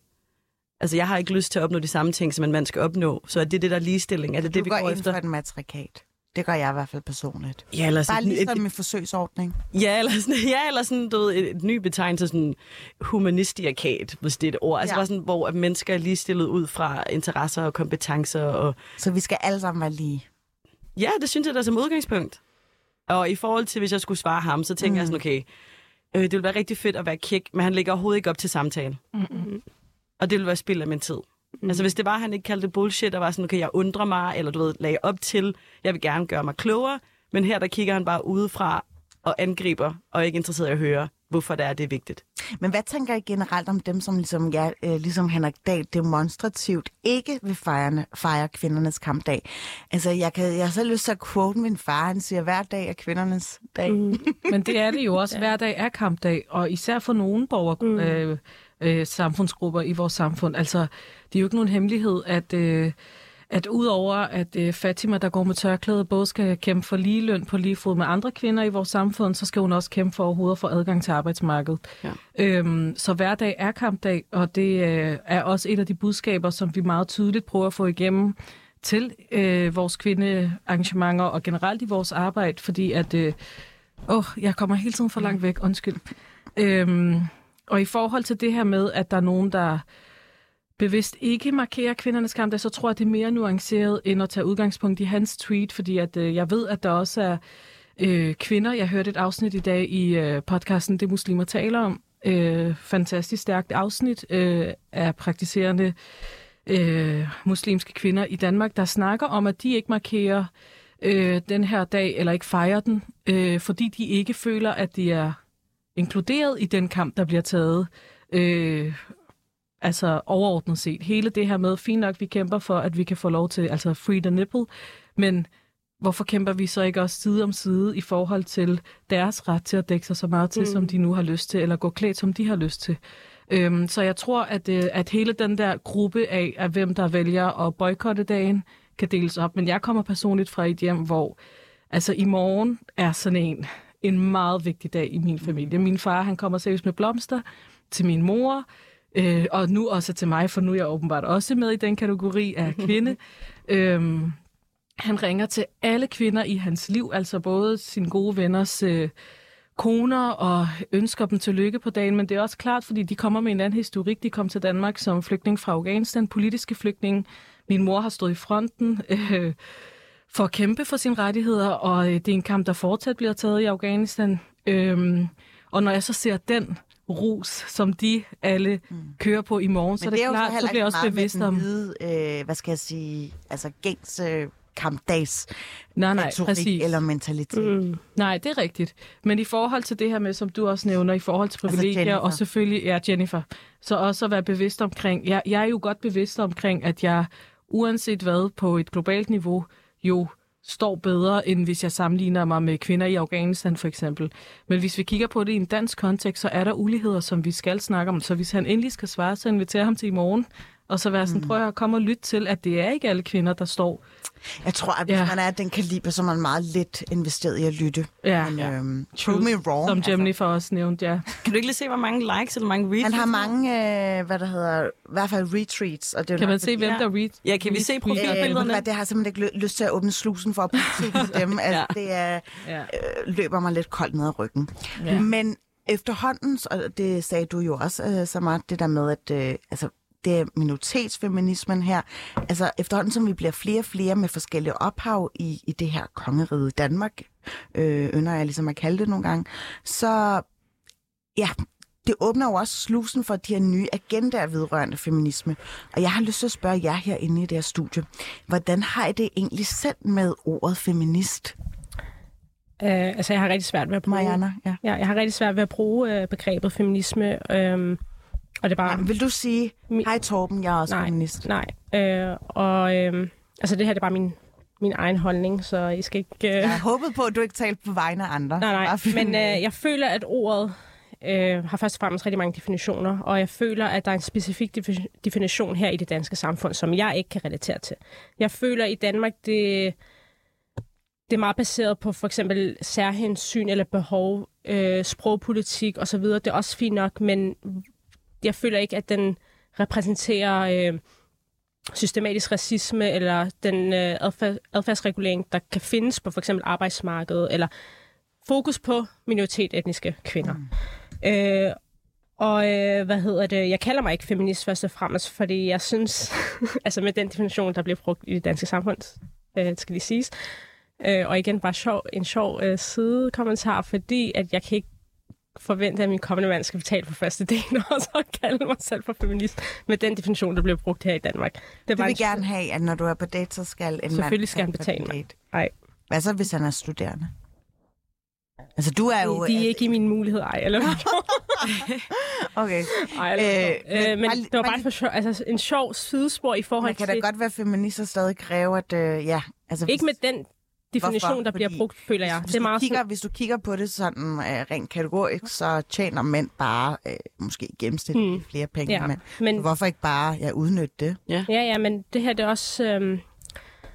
Altså, jeg har ikke lyst til at opnå de samme ting, som en mand skal opnå. Så er det det, der er ligestilling? Er det Du det, vi går går ind efter? for et matrikat. Det gør jeg i hvert fald personligt. Ja, eller Bare sådan, et, ligesom et, med forsøgsordning. ja, eller sådan, ja, eller sådan du ved, et, et ny betegnelse, sådan humanistiakat, hvis det er et ord. Altså Ja. bare sådan, hvor at mennesker er ligestillet ud fra interesser og kompetencer. Og... Så vi skal alle sammen være lige. Ja, det synes jeg da som udgangspunkt. Og i forhold til, hvis jeg skulle svare ham, så tænker mm. jeg sådan, okay, øh, det ville være rigtig fedt at være kæk, men han lægger overhovedet ikke op til samtale. Mm-mm. Og det ville være spild af min tid. Mm. Altså hvis det var, han ikke kaldte det bullshit, og var sådan, okay, jeg undrer mig, eller du ved, lagde op til, jeg vil gerne gøre mig klogere, men her der kigger han bare udefra og angriber, og er ikke interesseret i at høre, hvorfor det er, det er vigtigt. Men hvad tænker I generelt om dem, som ligesom, ja, øh, ligesom Henrik Dahl demonstrativt ikke vil fejre, fejre kvindernes kampdag? Altså, jeg, kan, jeg har selv lyst til at quote min far. Han siger, hver dag er kvindernes dag. Mm. Men det er det jo også. Hver dag er kampdag, og især for nogle borger, mm. øh, øh, samfundsgrupper i vores samfund. Altså, det er jo ikke nogen hemmelighed, at, øh, at udover at øh, Fatima, der går med tørklæde, både skal kæmpe for lige løn på lige fod med andre kvinder i vores samfund, så skal hun også kæmpe for overhovedet få adgang til arbejdsmarkedet. Ja. Øhm, så hver dag er kampdag, og det øh, er også et af de budskaber, som vi meget tydeligt prøver at få igennem til øh, vores kvindearrangementer og generelt i vores arbejde, fordi at... Øh, Åh, jeg kommer hele tiden for langt væk, undskyld. Øhm, og i forhold til det her med, at der er nogen, der bevidst ikke markerer kvindernes kamp, så tror jeg, det er mere nuanceret, end at tage udgangspunkt i hans tweet, fordi at, øh, jeg ved, at der også er øh, kvinder. Jeg hørte et afsnit i dag i øh, podcasten Det Muslimer taler om. Øh, fantastisk stærkt afsnit øh, af praktiserende øh, muslimske kvinder i Danmark, der snakker om, at de ikke markerer øh, den her dag, eller ikke fejrer den, øh, fordi de ikke føler, at de er inkluderet i den kamp, der bliver taget. Øh, altså overordnet set. Hele det her med, fint nok, vi kæmper for, at vi kan få lov til, altså free the nipple, men hvorfor kæmper vi så ikke også side om side i forhold til deres ret til at dække sig så meget til, mm. som de nu har lyst til, eller gå klædt, som de har lyst til. Øhm, så jeg tror, at, øh, at hele den der gruppe af, af, hvem der vælger at boykotte dagen, kan deles op. Men jeg kommer personligt fra et hjem, hvor altså i morgen er sådan en, en meget vigtig dag i min familie. Min far, han kommer seriøst med blomster til min mor, øh, og nu også til mig, for nu er jeg åbenbart også med i den kategori af kvinde. øhm, han ringer til alle kvinder i hans liv, altså både sine gode venners øh, koner og ønsker dem tillykke på dagen, men det er også klart, fordi de kommer med en anden historik. De kom til Danmark som flygtning fra Afghanistan, politiske flygtninge. Min mor har stået i fronten øh, for at kæmpe for sine rettigheder, og øh, det er en kamp, der fortsat bliver taget i Afghanistan. Øhm, og når jeg så ser den rus, som de alle mm. kører på i morgen, så er det, jo klart, så bliver jeg også bevidst om... Hvide, øh, hvad skal jeg sige, altså gængs øh, kampdags Nej, nej, retorik præcis. eller mentalitet. Mm. Nej, det er rigtigt. Men i forhold til det her med, som du også nævner, i forhold til Altså privilegier, Jennifer. og selvfølgelig, ja, Jennifer, så også at være bevidst omkring, jeg, jeg er jo godt bevidst omkring, at jeg uanset hvad på et globalt niveau, jo står bedre, end hvis jeg sammenligner mig med kvinder i Afghanistan for eksempel. Men hvis vi kigger på det i en dansk kontekst, så er der uligheder, som vi skal snakke om. Så hvis han endelig skal svare, så inviterer ham til i morgen, og så være sådan, Mm. prøv at komme og lytte til, at det er ikke alle kvinder, der står. Jeg tror, at hvis Ja. man er af den kaliber, så er man meget lidt investeret i at lytte. Ja, Men, ja. øhm, prove me wrong. Som Gemini for os nævnte, ja. Kan du ikke lige se, hvor mange likes eller mange retweets? Han har mange, øh, hvad der hedder, i hvert fald retreats. Og det er Kan nok man se, fordi- hvem Ja. der read? Ja, kan vi se Øh, profilbillederne? hvad, det har jeg simpelthen ikke ly- lyst til at åbne slusen for at på dem. Altså, det er, Ja. øh, løber mig lidt koldt ned ad ryggen. Ja. Men efterhånden, og det sagde du jo også, øh, så meget, det der med, at øh, altså, det er minoritetsfeminismen her. Altså efterhånden, som vi bliver flere og flere med forskellige ophav i, i det her kongerige Danmark, øh, ynder jeg ligesom at kalde det nogle gange, så ja, det åbner jo også slusen for de her nye agendaer vedrørende feminisme. Og jeg har lyst til at spørge jer herinde i det her studie, hvordan har I det egentlig selv med ordet feminist, Øh, altså, jeg har rigtig svært ved at bruge... Mariana? Ja. Ja, jeg har rigtig svært ved at bruge øh, begrebet feminisme. Øhm, og det er bare... Jamen, vil du sige, hej Torben, jeg er også Nej. feminist? Nej. Øh, og øh, altså, det her det er bare min, min egen holdning, så I skal ikke... Øh... Jeg håbet på, at du ikke talte på vegne af andre. Nej, nej. Men øh, jeg føler, at ordet øh, har først og fremmest rigtig mange definitioner, og jeg føler, at der er en specifik defi- definition her i det danske samfund, som jeg ikke kan relatere til. Jeg føler, i Danmark, det, det er meget baseret på for eksempel særhensyn eller behov, øh, sprogpolitik osv. Det er også fint nok, men jeg føler ikke, at den repræsenterer øh, systematisk racisme eller den øh, adfærd, adfærdsregulering, der kan findes på for eksempel arbejdsmarkedet, eller fokus på minoritet-etniske kvinder. Mm. Øh, og øh, hvad hedder det? Jeg kalder mig ikke feminist først og fremmest, fordi jeg synes, altså med den definition, der bliver brugt i det danske samfund, øh, skal lige siges. Øh, og igen bare sjov, en sjov øh, sidekommentar, fordi at jeg kan ikke forvente, at min kommende mand skal betale for første del, og så kalde mig selv for feminist med den definition, der bliver brugt her i Danmark. Det Du vil en- gerne have, at når du er på date, så skal en mand Selvfølgelig skal han betale mig. Nej. Hvad så, hvis han er studerende? Altså, du er jo... De er ikke i min mulighed, ej. Eller Okay. Ej, eller, Øh, øh, men men det var bare for sjov, altså en sjov sidespor i forhold Man kan til... da godt være feminist og stadig kræve, at... Øh, ja, altså, Ikke med den definition, Hvorfor? der bliver Fordi brugt, føler jeg. Hvis, Det er du meget kigger, sådan, hvis du kigger på det sådan øh, rent kategorisk, så tjener mænd bare øh, måske i gennemsnit Hmm. flere penge Ja, end mænd. men, Hvorfor ikke bare ja, udnytte det? ja, ja, men det her det er også... Øhm,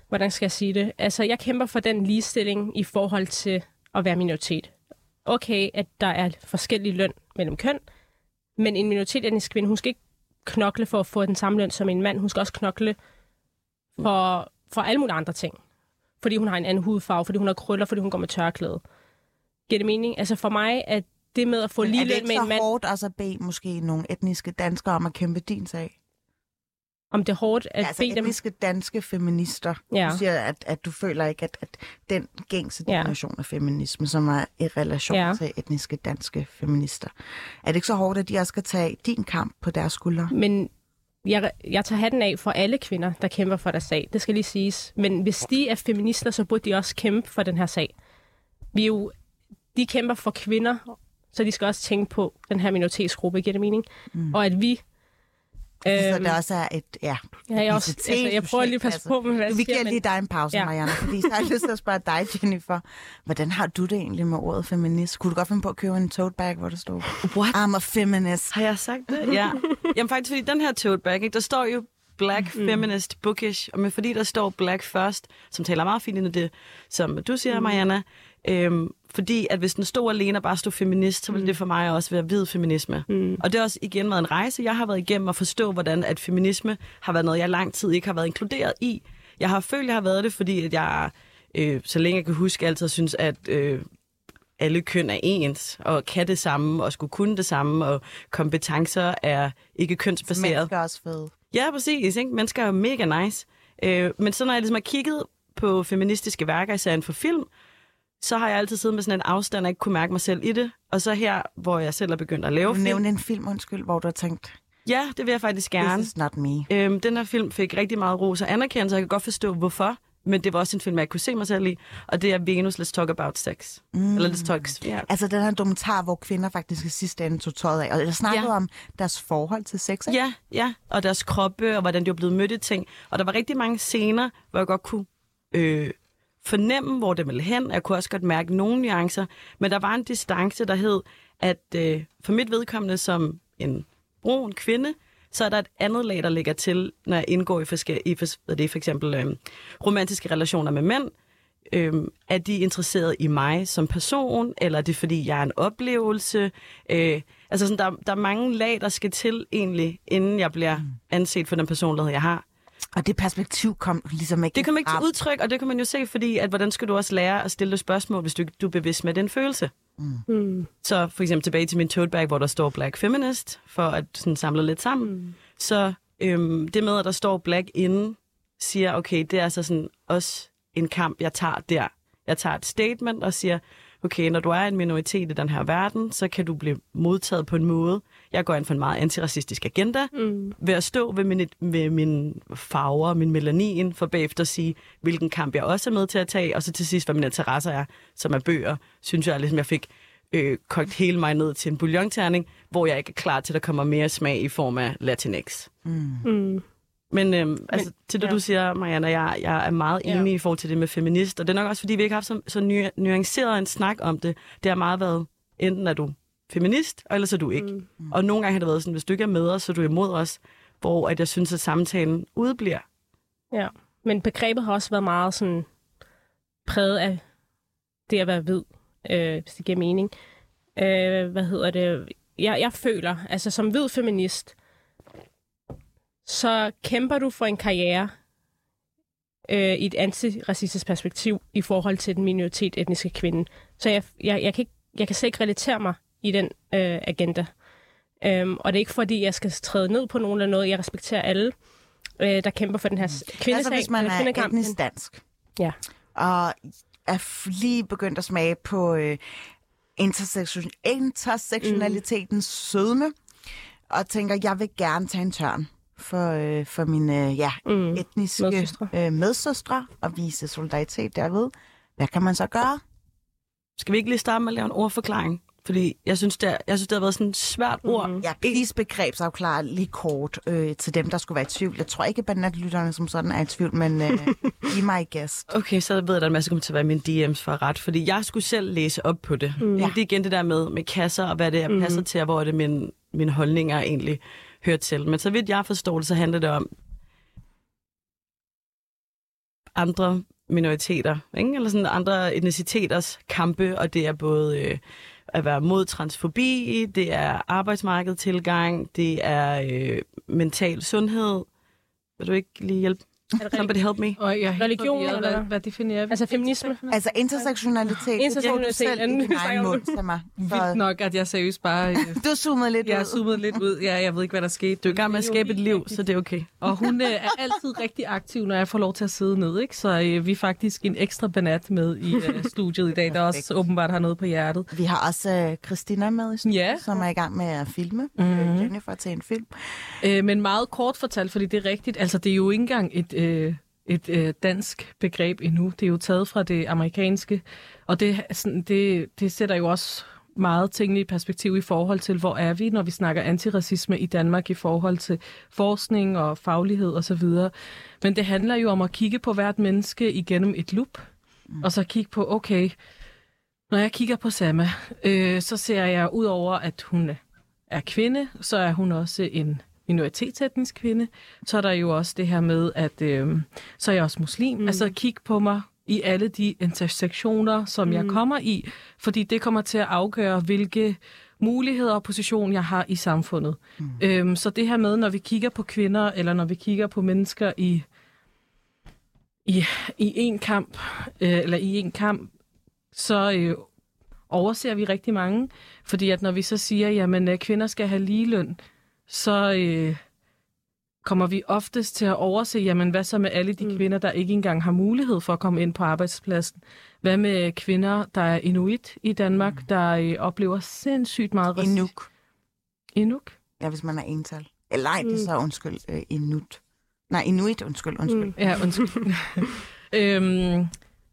hvordan skal jeg sige det? Altså, jeg kæmper for den ligestilling i forhold til at være minoritet. Okay, at der er forskellig løn mellem køn, men en minoritetsetnisk kvinde, hun skal ikke knokle for at få den samme løn som en mand. Hun skal også knokle for, for alle mulige andre ting. Fordi hun har en anden hudfarve, fordi hun har krøller, fordi hun går med tørklæde. Giver det mening? Altså for mig, at det med at få lige er det ikke med så en mand, hårdt også at bede måske nogle etniske danskere om at kæmpe din sag? om det er hårdt at Ja, altså bede dem... etniske danske feminister. Ja. Du siger, at, at du føler ikke, at, at den gængse Ja. definition af feminisme, som er i relation Ja. til etniske danske feminister, er det ikke så hårdt, at de også skal tage din kamp på deres skuldre? Men jeg, jeg tager hatten af for alle kvinder, der kæmper for deres sag. Det skal lige siges. Men hvis de er feminister, så burde de også kæmpe for den her sag. Vi er jo, de kæmper for kvinder, så de skal også tænke på den her minoritetsgruppe, giver det mening? Mm. Og at vi... Så øhm, der også er et, ja, ja, jeg, også, altså, jeg prøver lige at passe altså. på med, hvad Du, jeg vi giver men- lige dig en pause, ja. Ja. Marianne, fordi så har jeg lyst til at spørge dig, Jennifer. Hvordan har du det egentlig med ordet feminist? Kunne du godt finde på at købe en tote bag, hvor der står, What? I'm a feminist? Har jeg sagt det? Ja. Jamen faktisk, fordi den her tote bag, ikke, der står jo Black Mm. Feminist Bookish, og men fordi der står Black først, som taler meget fint ind i det, som du siger, Mm. Mariana, øhm, fordi at hvis den stod alene og bare stod feminist, så ville det for mig også være hvid feminisme. Mm. Og det har også igen været en rejse, jeg har været igennem at forstå, hvordan at feminisme har været noget, jeg lang tid ikke har været inkluderet i. Jeg har følt, jeg har været det, fordi at jeg, øh, så længe jeg kan huske, altid synes, at øh, alle køn er ens, og kan det samme, og skulle kunne det samme, og kompetencer er ikke kønsbaseret. Mennesker er også fede. Ja, præcis. Ikke? Mennesker er mega nice. Øh, men så når jeg ligesom har kigget på feministiske værker, især inden for film, så har jeg altid siddet med sådan en afstand, og ikke kunne mærke mig selv i det. Og så her, hvor jeg selv er begyndt at lave film. nævnte en film, undskyld, hvor du har tænkt, Ja, det vil jeg faktisk gerne. this is not me. Øhm, den her film fik rigtig meget ros og anerkendelse, og jeg kan godt forstå, hvorfor. Men det var også en film, jeg kunne se mig selv i. Og det er Venus, Let's Talk About Sex. Mm. Eller Let's Talk... Ja. Altså den her dokumentar, hvor kvinder faktisk i sidste ende tog tøjet af. Og jeg snakkede Ja. om deres forhold til sex. ikke? Ja, ja, og deres kroppe, og hvordan de var blevet mødt i ting. Og der var rigtig mange scener, hvor jeg godt kunne øh, fornemme, hvor det ville hen. Jeg kunne også godt mærke nogle nuancer. Men der var en distance, der hed, at øh, for mit vedkommende som en brun kvinde, Så er der et andet lag, der ligger til, når jeg indgår i, forske- i for, det er, for eksempel øh, romantiske relationer med mænd. Øh, er de interesseret i mig som person, eller er det fordi, jeg er en oplevelse? Øh, altså sådan, der, der er mange lag, der skal til egentlig, inden jeg bliver anset for den personlighed, jeg har. Og det perspektiv kom ligesom ikke Det kommer ikke til udtryk, og det kan man jo se, fordi at, hvordan skal du også lære at stille dig spørgsmål, hvis du, ikke- du er bevidst med den følelse. Mm. Så for eksempel tilbage til min tote bag, hvor der står Black Feminist, for at sådan samle lidt sammen. Mm. Så øhm, det med, at der står Black inden, siger, okay, det er altså sådan også en kamp, jeg tager der. Jeg tager et statement og siger, okay, når du er en minoritet i den her verden, så kan du blive modtaget på en måde. Jeg går ind for en meget antiracistisk agenda, Mm. ved at stå ved min, ved min farver, min melanin, for bagefter at sige, hvilken kamp jeg også er med til at tage, og så til sidst, hvad mine interesser er, som er bøger, synes jeg, ligesom jeg fik øh, kogt hele mig ned til en bouillonterning, hvor jeg ikke er klar til, at der kommer mere smag i form af Latinx. Mm. Men, øhm, altså, til det, ja. du siger, Marianne, jeg, jeg er meget Ja. enig i forhold til det med feminist, og det er nok også, fordi vi ikke har haft så, så nu, nuanceret en snak om det. Det har meget været, enten er du feminist, og ellers er du ikke. Mm. Og nogle gange har det været sådan, hvis du ikke er med os, så er du imod os, hvor at jeg synes, at samtalen udbliver. Ja, men begrebet har også været meget sådan præget af det at være hvid, øh, hvis det giver mening. Øh, hvad hedder det? Jeg, jeg føler, altså som hvid feminist, så kæmper du for en karriere øh, i et antiracistisk perspektiv i forhold til den minoritet etniske kvinde. Så jeg, jeg, jeg, kan, ikke, jeg kan slet ikke relatere mig i den øh, agenda. Øhm, og det er ikke fordi, jeg skal træde ned på nogen eller noget. Jeg respekterer alle, øh, der kæmper for den her s- kvindesag. Altså hvis man er etnisk dansk, Ja. og er lige begyndt at smage på øh, intersektion- intersektionalitetens mm. sødme, og tænker, jeg vil gerne tage en tørn for, øh, for mine øh, ja, Mm. etniske Medsøstre. øh, medsøstre og vise solidaritet derved. Hvad kan man så gøre? Skal vi ikke lige starte med at lave en ordforklaring? Fordi jeg synes, det, er, jeg synes, det har været sådan et svært ord. Mhm. Ja, please begrebsafklare lige kort øh, til dem, der skulle være i tvivl. Jeg tror ikke, at bandnatlytterne som sådan er i tvivl, men øh, giv mig gæst. Okay, så ved jeg, at der er en masse, kommer til at være min DM's for ret, fordi jeg skulle selv læse op på det. Mm. Ja. Det er igen det der med, med kasser, og hvad det er, jeg passer til, og hvor er det min, mine holdninger egentlig hører til. Men så vidt jeg forstår det, så handler det om andre minoriteter, ikke? eller sådan andre etniciteters kampe, og det er både øh, at være mod transfobi, det er arbejdsmarkedstilgang, det er øh, mental sundhed. Vil du ikke lige hjælpe? Er det Somebody help me. Og jeg er Religion, forvirret. eller hvad, hvad? definerer vi? Altså feminisme? Altså intersektionalitet, det bruger du Intersektionalitet, selv i din egen jeg mund til mig. Vildt nok, at jeg seriøst bare... Øh, du zoomede lidt jeg er ud. zoomet lidt ud. Ja, jeg ved ikke, hvad der skete. Du er i gang med at skabe et liv, så det er okay. Og hun øh, er altid rigtig aktiv, når jeg får lov til at sidde ned. Ikke? Så øh, vi er faktisk en ekstra banat med i øh, studiet i dag, der også åbenbart har noget på hjertet. Vi har også øh, Christina med i studiet, Ja. som er i gang med at filme. Mm-hmm. Jennifer til en film. Øh, men meget kort fortalt, fordi det er rigtigt. Altså, det er jo ikke engang et, øh, et øh, dansk begreb endnu. Det er jo taget fra det amerikanske. Og det, sådan, det, det sætter jo også meget tingene i perspektiv i forhold til, hvor er vi, når vi snakker antiracisme i Danmark i forhold til forskning og faglighed osv. Men det handler jo om at kigge på hvert menneske igennem et loop, mm. og så kigge på, okay, når jeg kigger på Sama, øh, så ser jeg ud over, at hun er kvinde, så er hun også en minoritetsetnisk kvinde. Så er der jo også det her med, at øh, så er jeg også muslim. Mm. Altså kig på mig i alle de intersektioner, som mm. jeg kommer i, fordi det kommer til at afgøre, hvilke muligheder og position jeg har i samfundet. Mm. Øhm, så det her med, når vi kigger på kvinder, eller når vi kigger på mennesker i i, i en kamp, øh, eller i en kamp, så øh, overser vi rigtig mange. Fordi at når vi så siger, jamen øh, kvinder skal have ligeløn, så øh, kommer vi oftest til at overse, jamen hvad så med alle de mm. kvinder, der ikke engang har mulighed for at komme ind på arbejdspladsen? Hvad med kvinder, der er inuit i Danmark, mm. der øh, oplever sindssygt meget racisme? Inuk. Inuk? Ja, hvis man er ental. Eller nej, det er så undskyld, øh, inut. Nej, inuit, undskyld, undskyld. Mm. Ja, undskyld. øhm,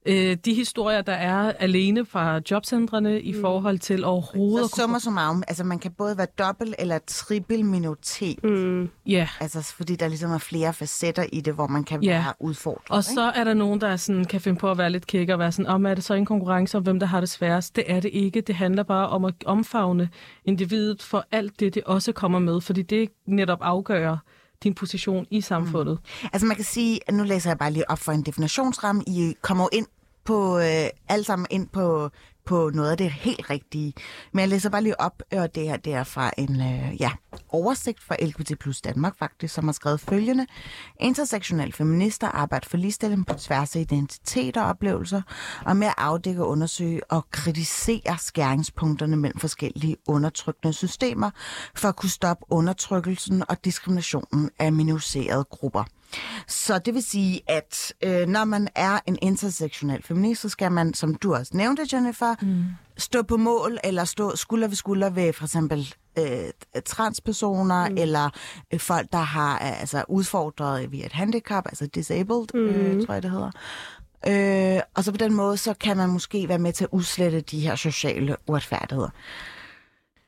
øh, de historier, der er alene fra jobcentrene i forhold til overhovedet Så summer summarum, altså man kan både være dobbelt eller trippel minoritet, Mm. Ja, altså fordi der ligesom er flere facetter i det, hvor man kan Ja. være udfordret. og så er der nogen, der sådan, kan finde på at være lidt kæk og være sådan, om er det så en konkurrence om, hvem der har det sværest? Det er det ikke. Det handler bare om at omfavne individet for alt det, det også kommer med, fordi det netop afgør din position i samfundet. Altså man kan sige, at nu læser jeg bare lige op for en definitionsramme. I kommer jo ind på, øh, alt sammen ind på, på noget af det helt rigtige. Men jeg læser bare lige op, øh, og det her det er fra en øh, ja, oversigt fra LGBT plus Danmark faktisk, som har skrevet følgende. Intersektionelle feminister arbejder for ligestilling på tværs af identiteter og oplevelser, og med at afdække, undersøge og kritisere skæringspunkterne mellem forskellige undertrykkende systemer, for at kunne stoppe undertrykkelsen og diskriminationen af minoriserede grupper. Så det vil sige, at øh, når man er en intersektionel feminist, så skal man, som du også nævnte, Jennifer, mm. stå på mål eller stå skulder ved skulder ved for eksempel øh, transpersoner mm. eller øh, folk, der har øh, altså udfordret via et handicap, altså disabled, mm. øh, tror jeg det hedder. Øh, og så på den måde, så kan man måske være med til at udslette de her sociale uretfærdigheder.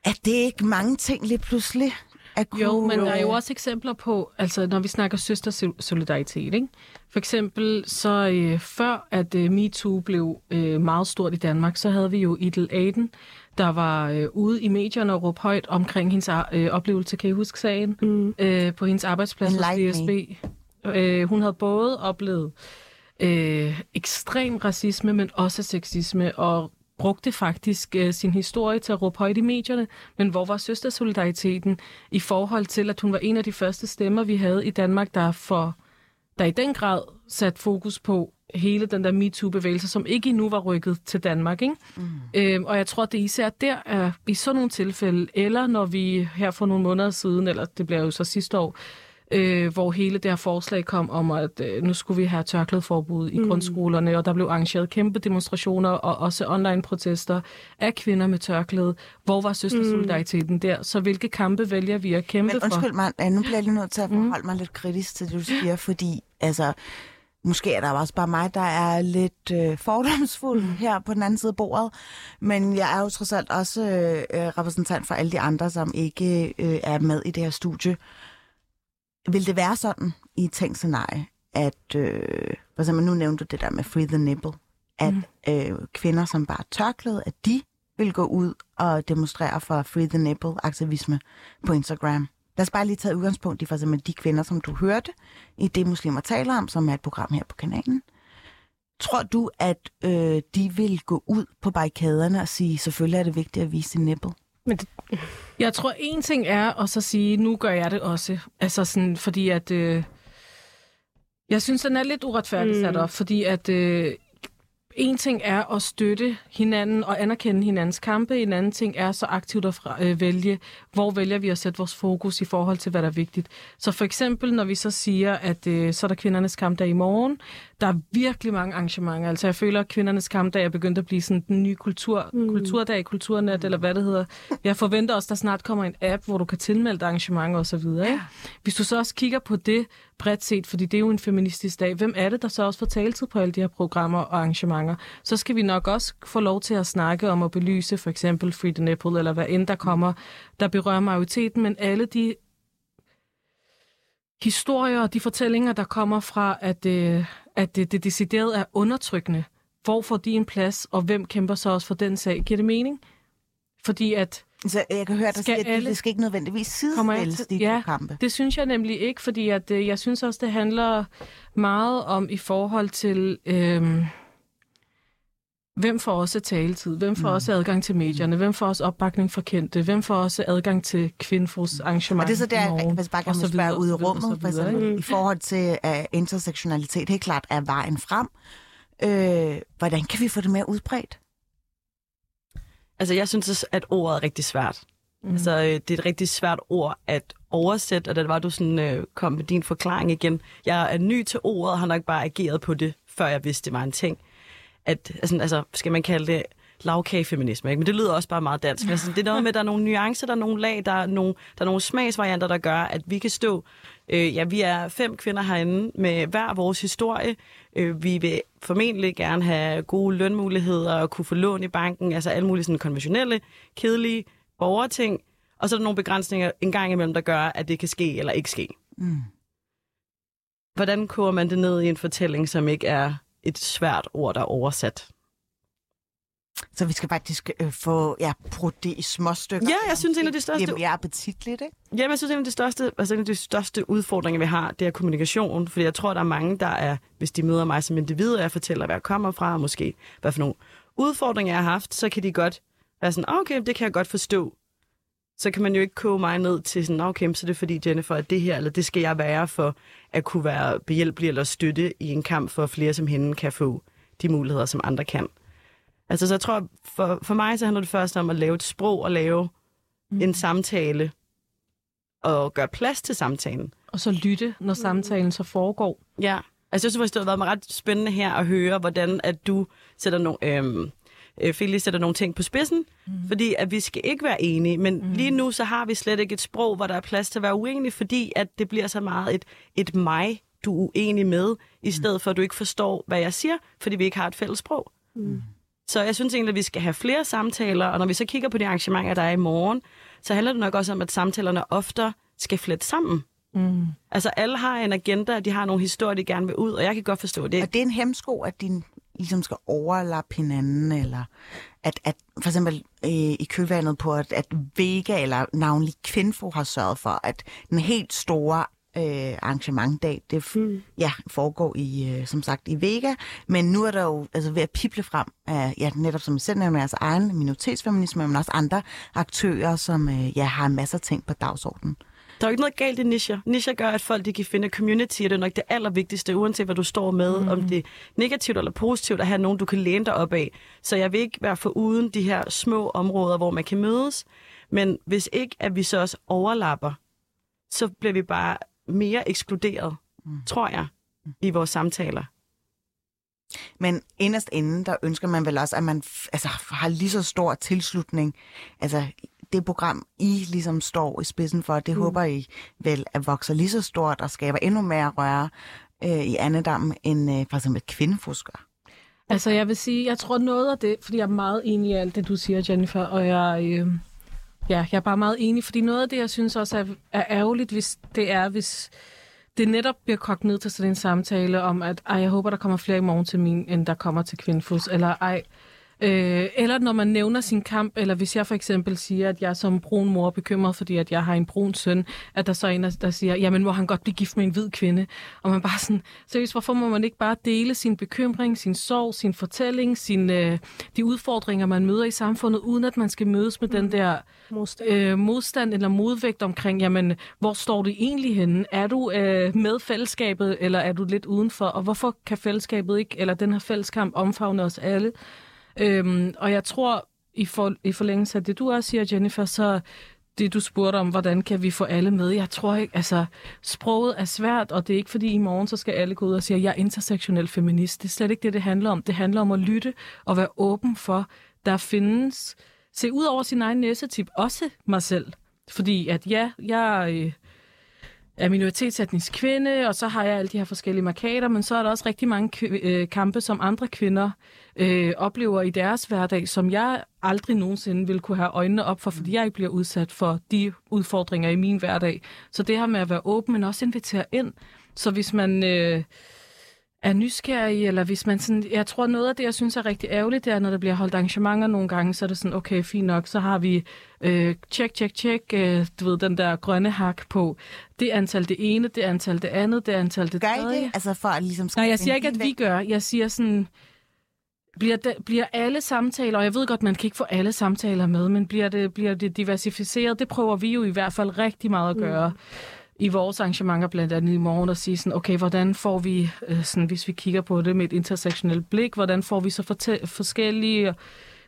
Er det ikke mange ting lige pludselig? At kunne, Jo, men der er jo også eksempler på, altså når vi snakker søstersolidaritet, ikke? For eksempel så øh, før at øh, MeToo blev øh, meget stort i Danmark, så havde vi jo Idel Aden, der var øh, ude i medierne og råbe højt omkring hendes øh, oplevelse, kan I huske sagen, mm. øh, på hendes arbejdsplads hos DSB. Øh, hun havde både oplevet øh, ekstrem racisme, men også sexisme, og brugte faktisk øh, sin historie til at råbe højt i medierne, men hvor var søstersolidariteten i forhold til, at hun var en af de første stemmer, vi havde i Danmark, der for der i den grad sat fokus på hele den der MeToo-bevægelse, som ikke endnu var rykket til Danmark. Ikke? Mm. Øhm, og jeg tror, det især der er i sådan nogle tilfælde, eller når vi her for nogle måneder siden, eller det bliver jo så sidste år, øh, hvor hele det her forslag kom om, at øh, nu skulle vi have tørklædeforbud i mm. grundskolerne, og der blev arrangeret kæmpe demonstrationer og også online protester af kvinder med tørklæde. Hvor var søstersolidariteten mm. der? Så hvilke kampe vælger vi at kæmpe Men for? undskyld mig, øh, nu bliver jeg lige nødt til at forholde mig lidt kritisk til det, du siger, fordi altså, måske er der også bare mig, der er lidt øh, fordomsfuld her på den anden side af bordet, men jeg er jo trods alt også øh, repræsentant for alle de andre, som ikke øh, er med i det her studie. Vil det være sådan i et tænkt scenarie, at, øh, for eksempel nu nævnte du det der med free the nipple, at mm. øh, kvinder, som bare tørklæde, at de vil gå ud og demonstrere for free the nipple aktivisme på Instagram. Lad os bare lige tage udgangspunkt i for eksempel de kvinder, som du hørte i det, muslimer taler om, som er et program her på kanalen. Tror du, at øh, de vil gå ud på barrikaderne og sige, selvfølgelig er det vigtigt at vise sin nipple? Men det, Jeg tror, en ting er at så sige, nu gør jeg det også. Altså sådan, fordi at... Øh, jeg synes, den er lidt uretfærdigt Mm. sat op, fordi at... Øh, en ting er at støtte hinanden og anerkende hinandens kampe. En anden ting er så aktivt at fra, øh, vælge, hvor vælger vi at sætte vores fokus i forhold til, hvad der er vigtigt. Så for eksempel, når vi så siger, at øh, så er der kvindernes kampdag i morgen, der er virkelig mange arrangementer. Altså jeg føler, at kvindernes kampdag er begyndt at blive sådan den nye kultur, mm. kulturdag, kulturnat, eller hvad det hedder. Jeg forventer også, at der snart kommer en app, hvor du kan tilmelde dig arrangementer osv. Ja. Hvis du så også kigger på det bredt set, fordi det er jo en feministisk dag, hvem er det, der så også får taletid på alle de her programmer og arrangementer? Så skal vi nok også få lov til at snakke om at belyse for eksempel Free the Nipple, eller hvad end der kommer, der berører majoriteten, men alle de historier og de fortællinger, der kommer fra, at, øh, at det, det decideret er undertrykkende. Hvor får de en plads, og hvem kæmper så også for den sag? Giver det mening? Fordi at, Så jeg kan høre, at Skal det, alle- det skal ikke nødvendigvis sidestilles, til- de ja. kampe. det synes jeg nemlig ikke, fordi at, øh, jeg synes også, det handler meget om i forhold til, øh, hvem får også taletid, hvem får Mm. også adgang til medierne, hvem får også opbakning fra kendte, hvem får også adgang til kvindfos arrangement Og det er så der, morgen, hvis bare så vil spørge videre, ud i rummet, og så for eksempel, i forhold til uh, intersektionalitet, helt klart er vejen frem. Øh, hvordan kan vi få det mere udbredt? Altså, jeg synes, også, at ordet er rigtig svært. Mm. Altså, øh, det er et rigtig svært ord at oversætte, og da var du sådan, øh, kom med din forklaring igen. Jeg er ny til ordet, og har nok bare ageret på det, før jeg vidste, det var en ting. At, altså, altså skal man kalde det lavkagefeminisme, ikke? men det lyder også bare meget dansk. Men sådan, det er noget med, at der er nogle nuancer, der er nogle lag, der er nogle, der er nogle smagsvarianter, der gør, at vi kan stå... Øh, ja, vi er fem kvinder herinde med hver vores historie. Øh, vi vil formentlig gerne have gode lønmuligheder og kunne få lån i banken, altså alle mulige sådan konventionelle, kedelige borgerting. Og så er der nogle begrænsninger en gang imellem, der gør, at det kan ske eller ikke ske. Mm. Hvordan koger man det ned i en fortælling, som ikke er et svært ord, der er oversat? Så vi skal faktisk øh, få ja, brudt det i små stykker. Ja, jeg synes, en af de største- Det er mere appetitligt, ikke? Jamen, jeg synes, en af de største, altså en af de største udfordringer, vi har, det er kommunikation. Fordi jeg tror, der er mange, der er, hvis de møder mig som individ, og jeg fortæller, hvad jeg kommer fra, og måske hvad for nogle udfordringer, jeg har haft, så kan de godt være sådan, "Ah, okay, det kan jeg godt forstå. Så kan man jo ikke koge mig ned til sådan, "Ah, okay, så er det fordi, Jennifer, at det her, eller det skal jeg være for at kunne være behjælpelig eller støtte i en kamp for, at flere som hende kan få de muligheder, som andre kan. Altså, så jeg tror, for, for mig så handler det først om at lave et sprog og lave mm. en samtale og gøre plads til samtalen. Og så lytte, når samtalen så foregår. Ja, altså jeg synes, det har været ret spændende her at høre, hvordan at du sætter nogle, øhm, øh, Philly sætter nogle ting på spidsen, mm. fordi at vi skal ikke være enige, men mm. lige nu så har vi slet ikke et sprog, hvor der er plads til at være uenig, fordi at det bliver så meget et, et mig, du er uenig med, i stedet for at du ikke forstår, hvad jeg siger, fordi vi ikke har et fælles sprog. Mm. Så jeg synes egentlig, at vi skal have flere samtaler, og når vi så kigger på de arrangementer, der er i morgen, så handler det nok også om, at samtalerne ofte skal flette sammen. Mm. Altså alle har en agenda, de har nogle historier, de gerne vil ud, og jeg kan godt forstå det. Og det er en hemsko, at de ligesom skal overlappe hinanden, eller at, at for eksempel øh, i kølvandet på, at, at Vega eller navnlig Kvinfo har sørget for, at den helt store øh, arrangementdag, det mm. ja, foregår i, øh, som sagt, i Vega, men nu er der jo altså, ved at pible frem af, ja, netop som I selv nævner, jeres egen minoritetsfeminisme, men også andre aktører, som øh, ja, har masser af ting på dagsordenen. Der er jo ikke noget galt i nischer. Nischer gør, at folk de kan finde community, og det er nok det allervigtigste, uanset hvad du står med, mm. om det er negativt eller positivt, at have nogen, du kan læne dig op af. Så jeg vil ikke være for uden de her små områder, hvor man kan mødes. Men hvis ikke, at vi så også overlapper, så bliver vi bare mere ekskluderet, mm. tror jeg, i vores samtaler. Men inderst inden, der ønsker man vel også, at man altså, har lige så stor tilslutning. Altså det program, I ligesom står i spidsen for, det mm. håber I vel at vokser lige så stort og skaber endnu mere røre øh, i andedammen, end øh, for eksempel kvindefusker. Altså, jeg vil sige, jeg tror noget af det, fordi jeg er meget enig i alt det, du siger, Jennifer, og jeg, øh, ja, jeg er bare meget enig, fordi noget af det, jeg synes også er, er ærgerligt, hvis det er, hvis det netop bliver kogt ned til sådan en samtale om, at ej, jeg håber, der kommer flere i morgen til min, end der kommer til Kvindfus, eller ej, Øh, eller når man nævner sin kamp, eller hvis jeg for eksempel siger, at jeg som brun mor er bekymret, fordi at jeg har en brun søn, at der så er en, der siger, jamen må han godt blive gift med en hvid kvinde. Og man bare sådan, seriøst, hvorfor må man ikke bare dele sin bekymring, sin sorg, sin fortælling, sin, øh, de udfordringer, man møder i samfundet, uden at man skal mødes med mm. den der Modstand. øh, modstand eller modvægt omkring, jamen, hvor står du egentlig henne? Er du øh, med fællesskabet, eller er du lidt udenfor? Og hvorfor kan fællesskabet ikke, eller den her fælleskamp omfavne os alle? Øhm, og jeg tror, i, for, i forlængelse af det, du også siger, Jennifer, så det, du spurgte om, hvordan kan vi få alle med? Jeg tror ikke, altså, sproget er svært, og det er ikke fordi i morgen, så skal alle gå ud og sige, at jeg er intersektionel feminist. Det er slet ikke det, det handler om. Det handler om at lytte og være åben for, der findes, se ud over sin egen næsetip, også mig selv. Fordi at ja, jeg øh, er minoritetsetnisk kvinde, og så har jeg alle de her forskellige markader, men så er der også rigtig mange kv- øh, kampe, som andre kvinder øh, oplever i deres hverdag, som jeg aldrig nogensinde vil kunne have øjnene op for, fordi jeg ikke bliver udsat for de udfordringer i min hverdag. Så det her med at være åben, men også invitere ind. Så hvis man øh, er nysgerrig, eller hvis man sådan... Jeg tror, noget af det, jeg synes er rigtig ærgerligt, det er, når der bliver holdt arrangementer nogle gange, så er det sådan, okay, fint nok, så har vi øh, tjek, tjek, tjek, øh, du ved, den der grønne hak på det antal det ene, det antal det andet, det antal det Gør I tredje. det? Altså for at ligesom Nej, jeg siger ikke, at vi gør. Jeg siger sådan, bliver, det, bliver alle samtaler, og jeg ved godt, man kan ikke få alle samtaler med, men bliver det, bliver det diversificeret? Det prøver vi jo i hvert fald rigtig meget at gøre. Mm i vores arrangementer, blandt andet i morgen, at sige sådan, okay, hvordan får vi, øh, sådan, hvis vi kigger på det med et intersektionelt blik, hvordan får vi så fortæ- forskellige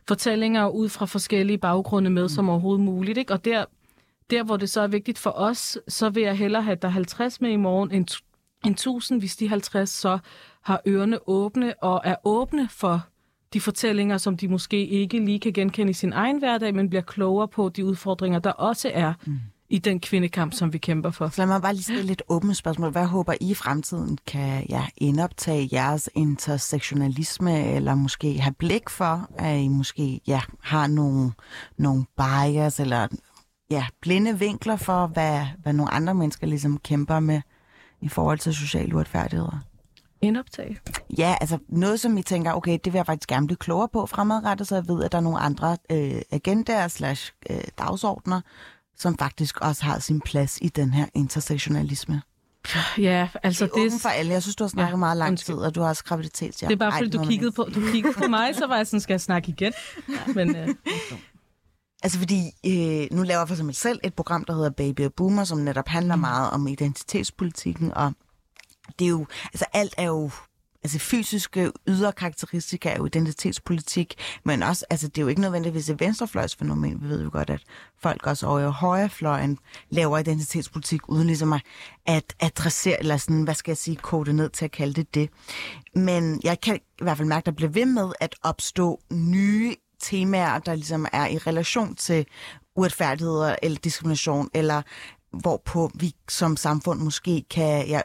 fortællinger ud fra forskellige baggrunde med, mm. som overhovedet muligt, ikke? Og der, der, hvor det så er vigtigt for os, så vil jeg hellere have, at der er 50 med i morgen, end, end 1000, hvis de 50 så har ørerne åbne og er åbne for de fortællinger, som de måske ikke lige kan genkende i sin egen hverdag, men bliver klogere på de udfordringer, der også er mm. I den kvindekamp, som vi kæmper for. Så lad mig bare lige stille lidt åbent spørgsmål. Hvad håber I i fremtiden kan ja, indoptage jeres intersektionalisme, eller måske have blik for, at I måske ja, har nogle, nogle bias, eller ja, blinde vinkler for, hvad, hvad nogle andre mennesker ligesom kæmper med i forhold til sociale uretfærdigheder? Indoptag? Ja, altså noget, som I tænker, okay, det vil jeg faktisk gerne blive klogere på fremadrettet, så jeg ved, at der er nogle andre øh, agendaer slash øh, dagsordner, som faktisk også har sin plads i den her intersektionalisme. Ja, altså det er det... for alle. Jeg synes, du har snakket ja, meget lang tid, og du har også graviditet. Det er bare, fordi du kiggede, på, du kiggede på mig, så var jeg sådan, skal jeg snakke igen? Ja. Men, øh, Altså fordi, øh, nu laver jeg for eksempel selv et program, der hedder Baby og Boomer, som netop handler mm. meget om identitetspolitikken, og det er jo, altså alt er jo, altså fysiske ydre karakteristika er jo identitetspolitik, men også, altså det er jo ikke nødvendigvis et venstrefløjsfænomen. Vi ved jo godt, at folk også over højrefløjen laver identitetspolitik, uden ligesom at, at adressere, eller sådan, hvad skal jeg sige, kode ned til at kalde det det. Men jeg kan i hvert fald mærke, at der bliver ved med at opstå nye temaer, der ligesom er i relation til uretfærdigheder eller diskrimination, eller hvorpå vi som samfund måske kan ja,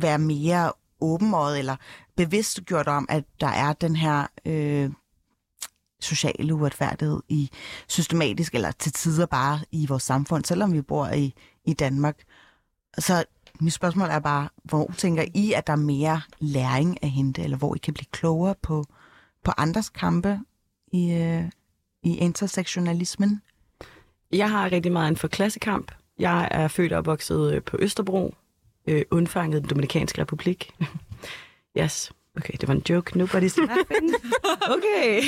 være mere åbenøjet eller bevidst gjort om, at der er den her øh, sociale uretfærdighed i systematisk eller til tider bare i vores samfund, selvom vi bor i, i Danmark. Så mit spørgsmål er bare, hvor tænker I, at der er mere læring at hente, eller hvor I kan blive klogere på, på andres kampe i, øh, i intersektionalismen? Jeg har rigtig meget en for klassekamp. Jeg er født og opvokset øh, på Østerbro, øh, undfanget den Dominikanske Republik. yes. Okay, det var en joke. Nobody's laughing. Okay.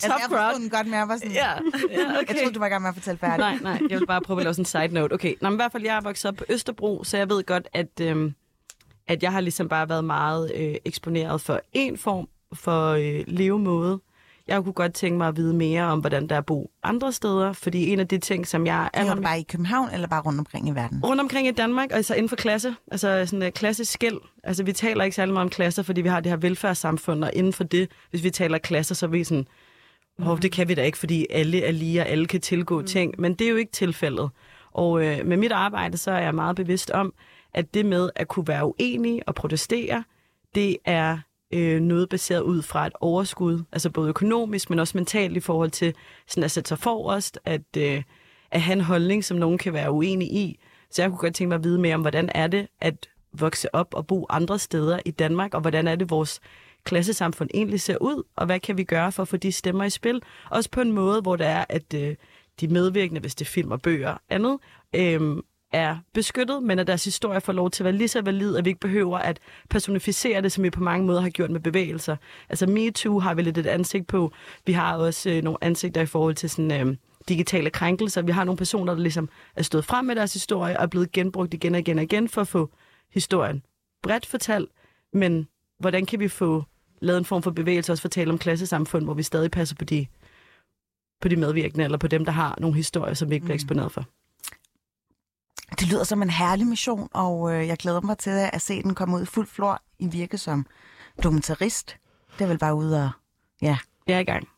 Top altså, jeg den godt, men jeg var sådan... Ja, ja okay. Jeg troede, du var i gang med at fortælle færdigt. Nej, nej. Jeg vil bare prøve at lave sådan en side note. Okay, Nå, men i hvert fald, jeg er vokset op på Østerbro, så jeg ved godt, at, øhm, at jeg har ligesom bare været meget øh, eksponeret for en form for øh, levemåde. Jeg kunne godt tænke mig at vide mere om, hvordan der er bo andre steder, fordi en af de ting, som jeg... Er du bare i København, eller bare rundt omkring i verden? Rundt omkring i Danmark, altså inden for klasse. Altså sådan en klasseskæld. Altså vi taler ikke særlig meget om klasser, fordi vi har det her velfærdssamfund, og inden for det, hvis vi taler klasser, så er vi sådan, oh, det kan vi da ikke, fordi alle er lige, og alle kan tilgå mm. ting. Men det er jo ikke tilfældet. Og øh, med mit arbejde, så er jeg meget bevidst om, at det med at kunne være uenig og protestere, det er øh, noget baseret ud fra et overskud, altså både økonomisk, men også mentalt i forhold til sådan at sætte sig forrest, at, øh, at have en holdning, som nogen kan være uenig i. Så jeg kunne godt tænke mig at vide mere om, hvordan er det at vokse op og bo andre steder i Danmark, og hvordan er det vores klassesamfund egentlig ser ud, og hvad kan vi gøre for at få de stemmer i spil? Også på en måde, hvor det er, at øh, de medvirkende, hvis det er film og bøger og andet, øh, er beskyttet, men at deres historie får lov til at være lige så valid, at vi ikke behøver at personificere det, som vi på mange måder har gjort med bevægelser. Altså MeToo har vi lidt et ansigt på. Vi har også øh, nogle ansigter i forhold til sådan, øh, digitale krænkelser. Vi har nogle personer, der ligesom er stået frem med deres historie og er blevet genbrugt igen og igen og igen for at få historien bredt fortalt. Men hvordan kan vi få lavet en form for bevægelse, også fortælle om klassesamfund, hvor vi stadig passer på de, på de medvirkende, eller på dem, der har nogle historier, som vi ikke bliver mm. eksponeret for? Det lyder som en herlig mission, og øh, jeg glæder mig til at se den komme ud i fuld flor i virke som dokumentarist. Det er vel bare ud og... Ja. Jeg er i gang.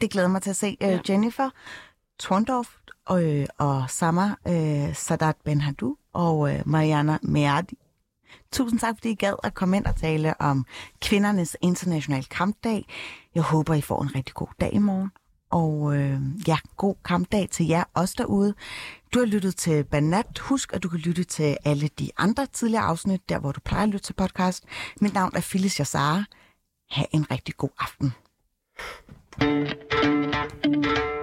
Det glæder mig til at se. Øh, ja. Jennifer Trondorf og, øh, og Samar øh, Sadat Benhadou og øh, Mariana Meadi. Tusind tak, fordi I gad at komme ind og tale om kvindernes internationale kampdag. Jeg håber, I får en rigtig god dag i morgen. Og øh, ja, god kampdag til jer også derude. Du har lyttet til Banat. Husk, at du kan lytte til alle de andre tidligere afsnit, der hvor du plejer at lytte til podcast. Mit navn er Phyllis Jassara. Ha' en rigtig god aften. thank you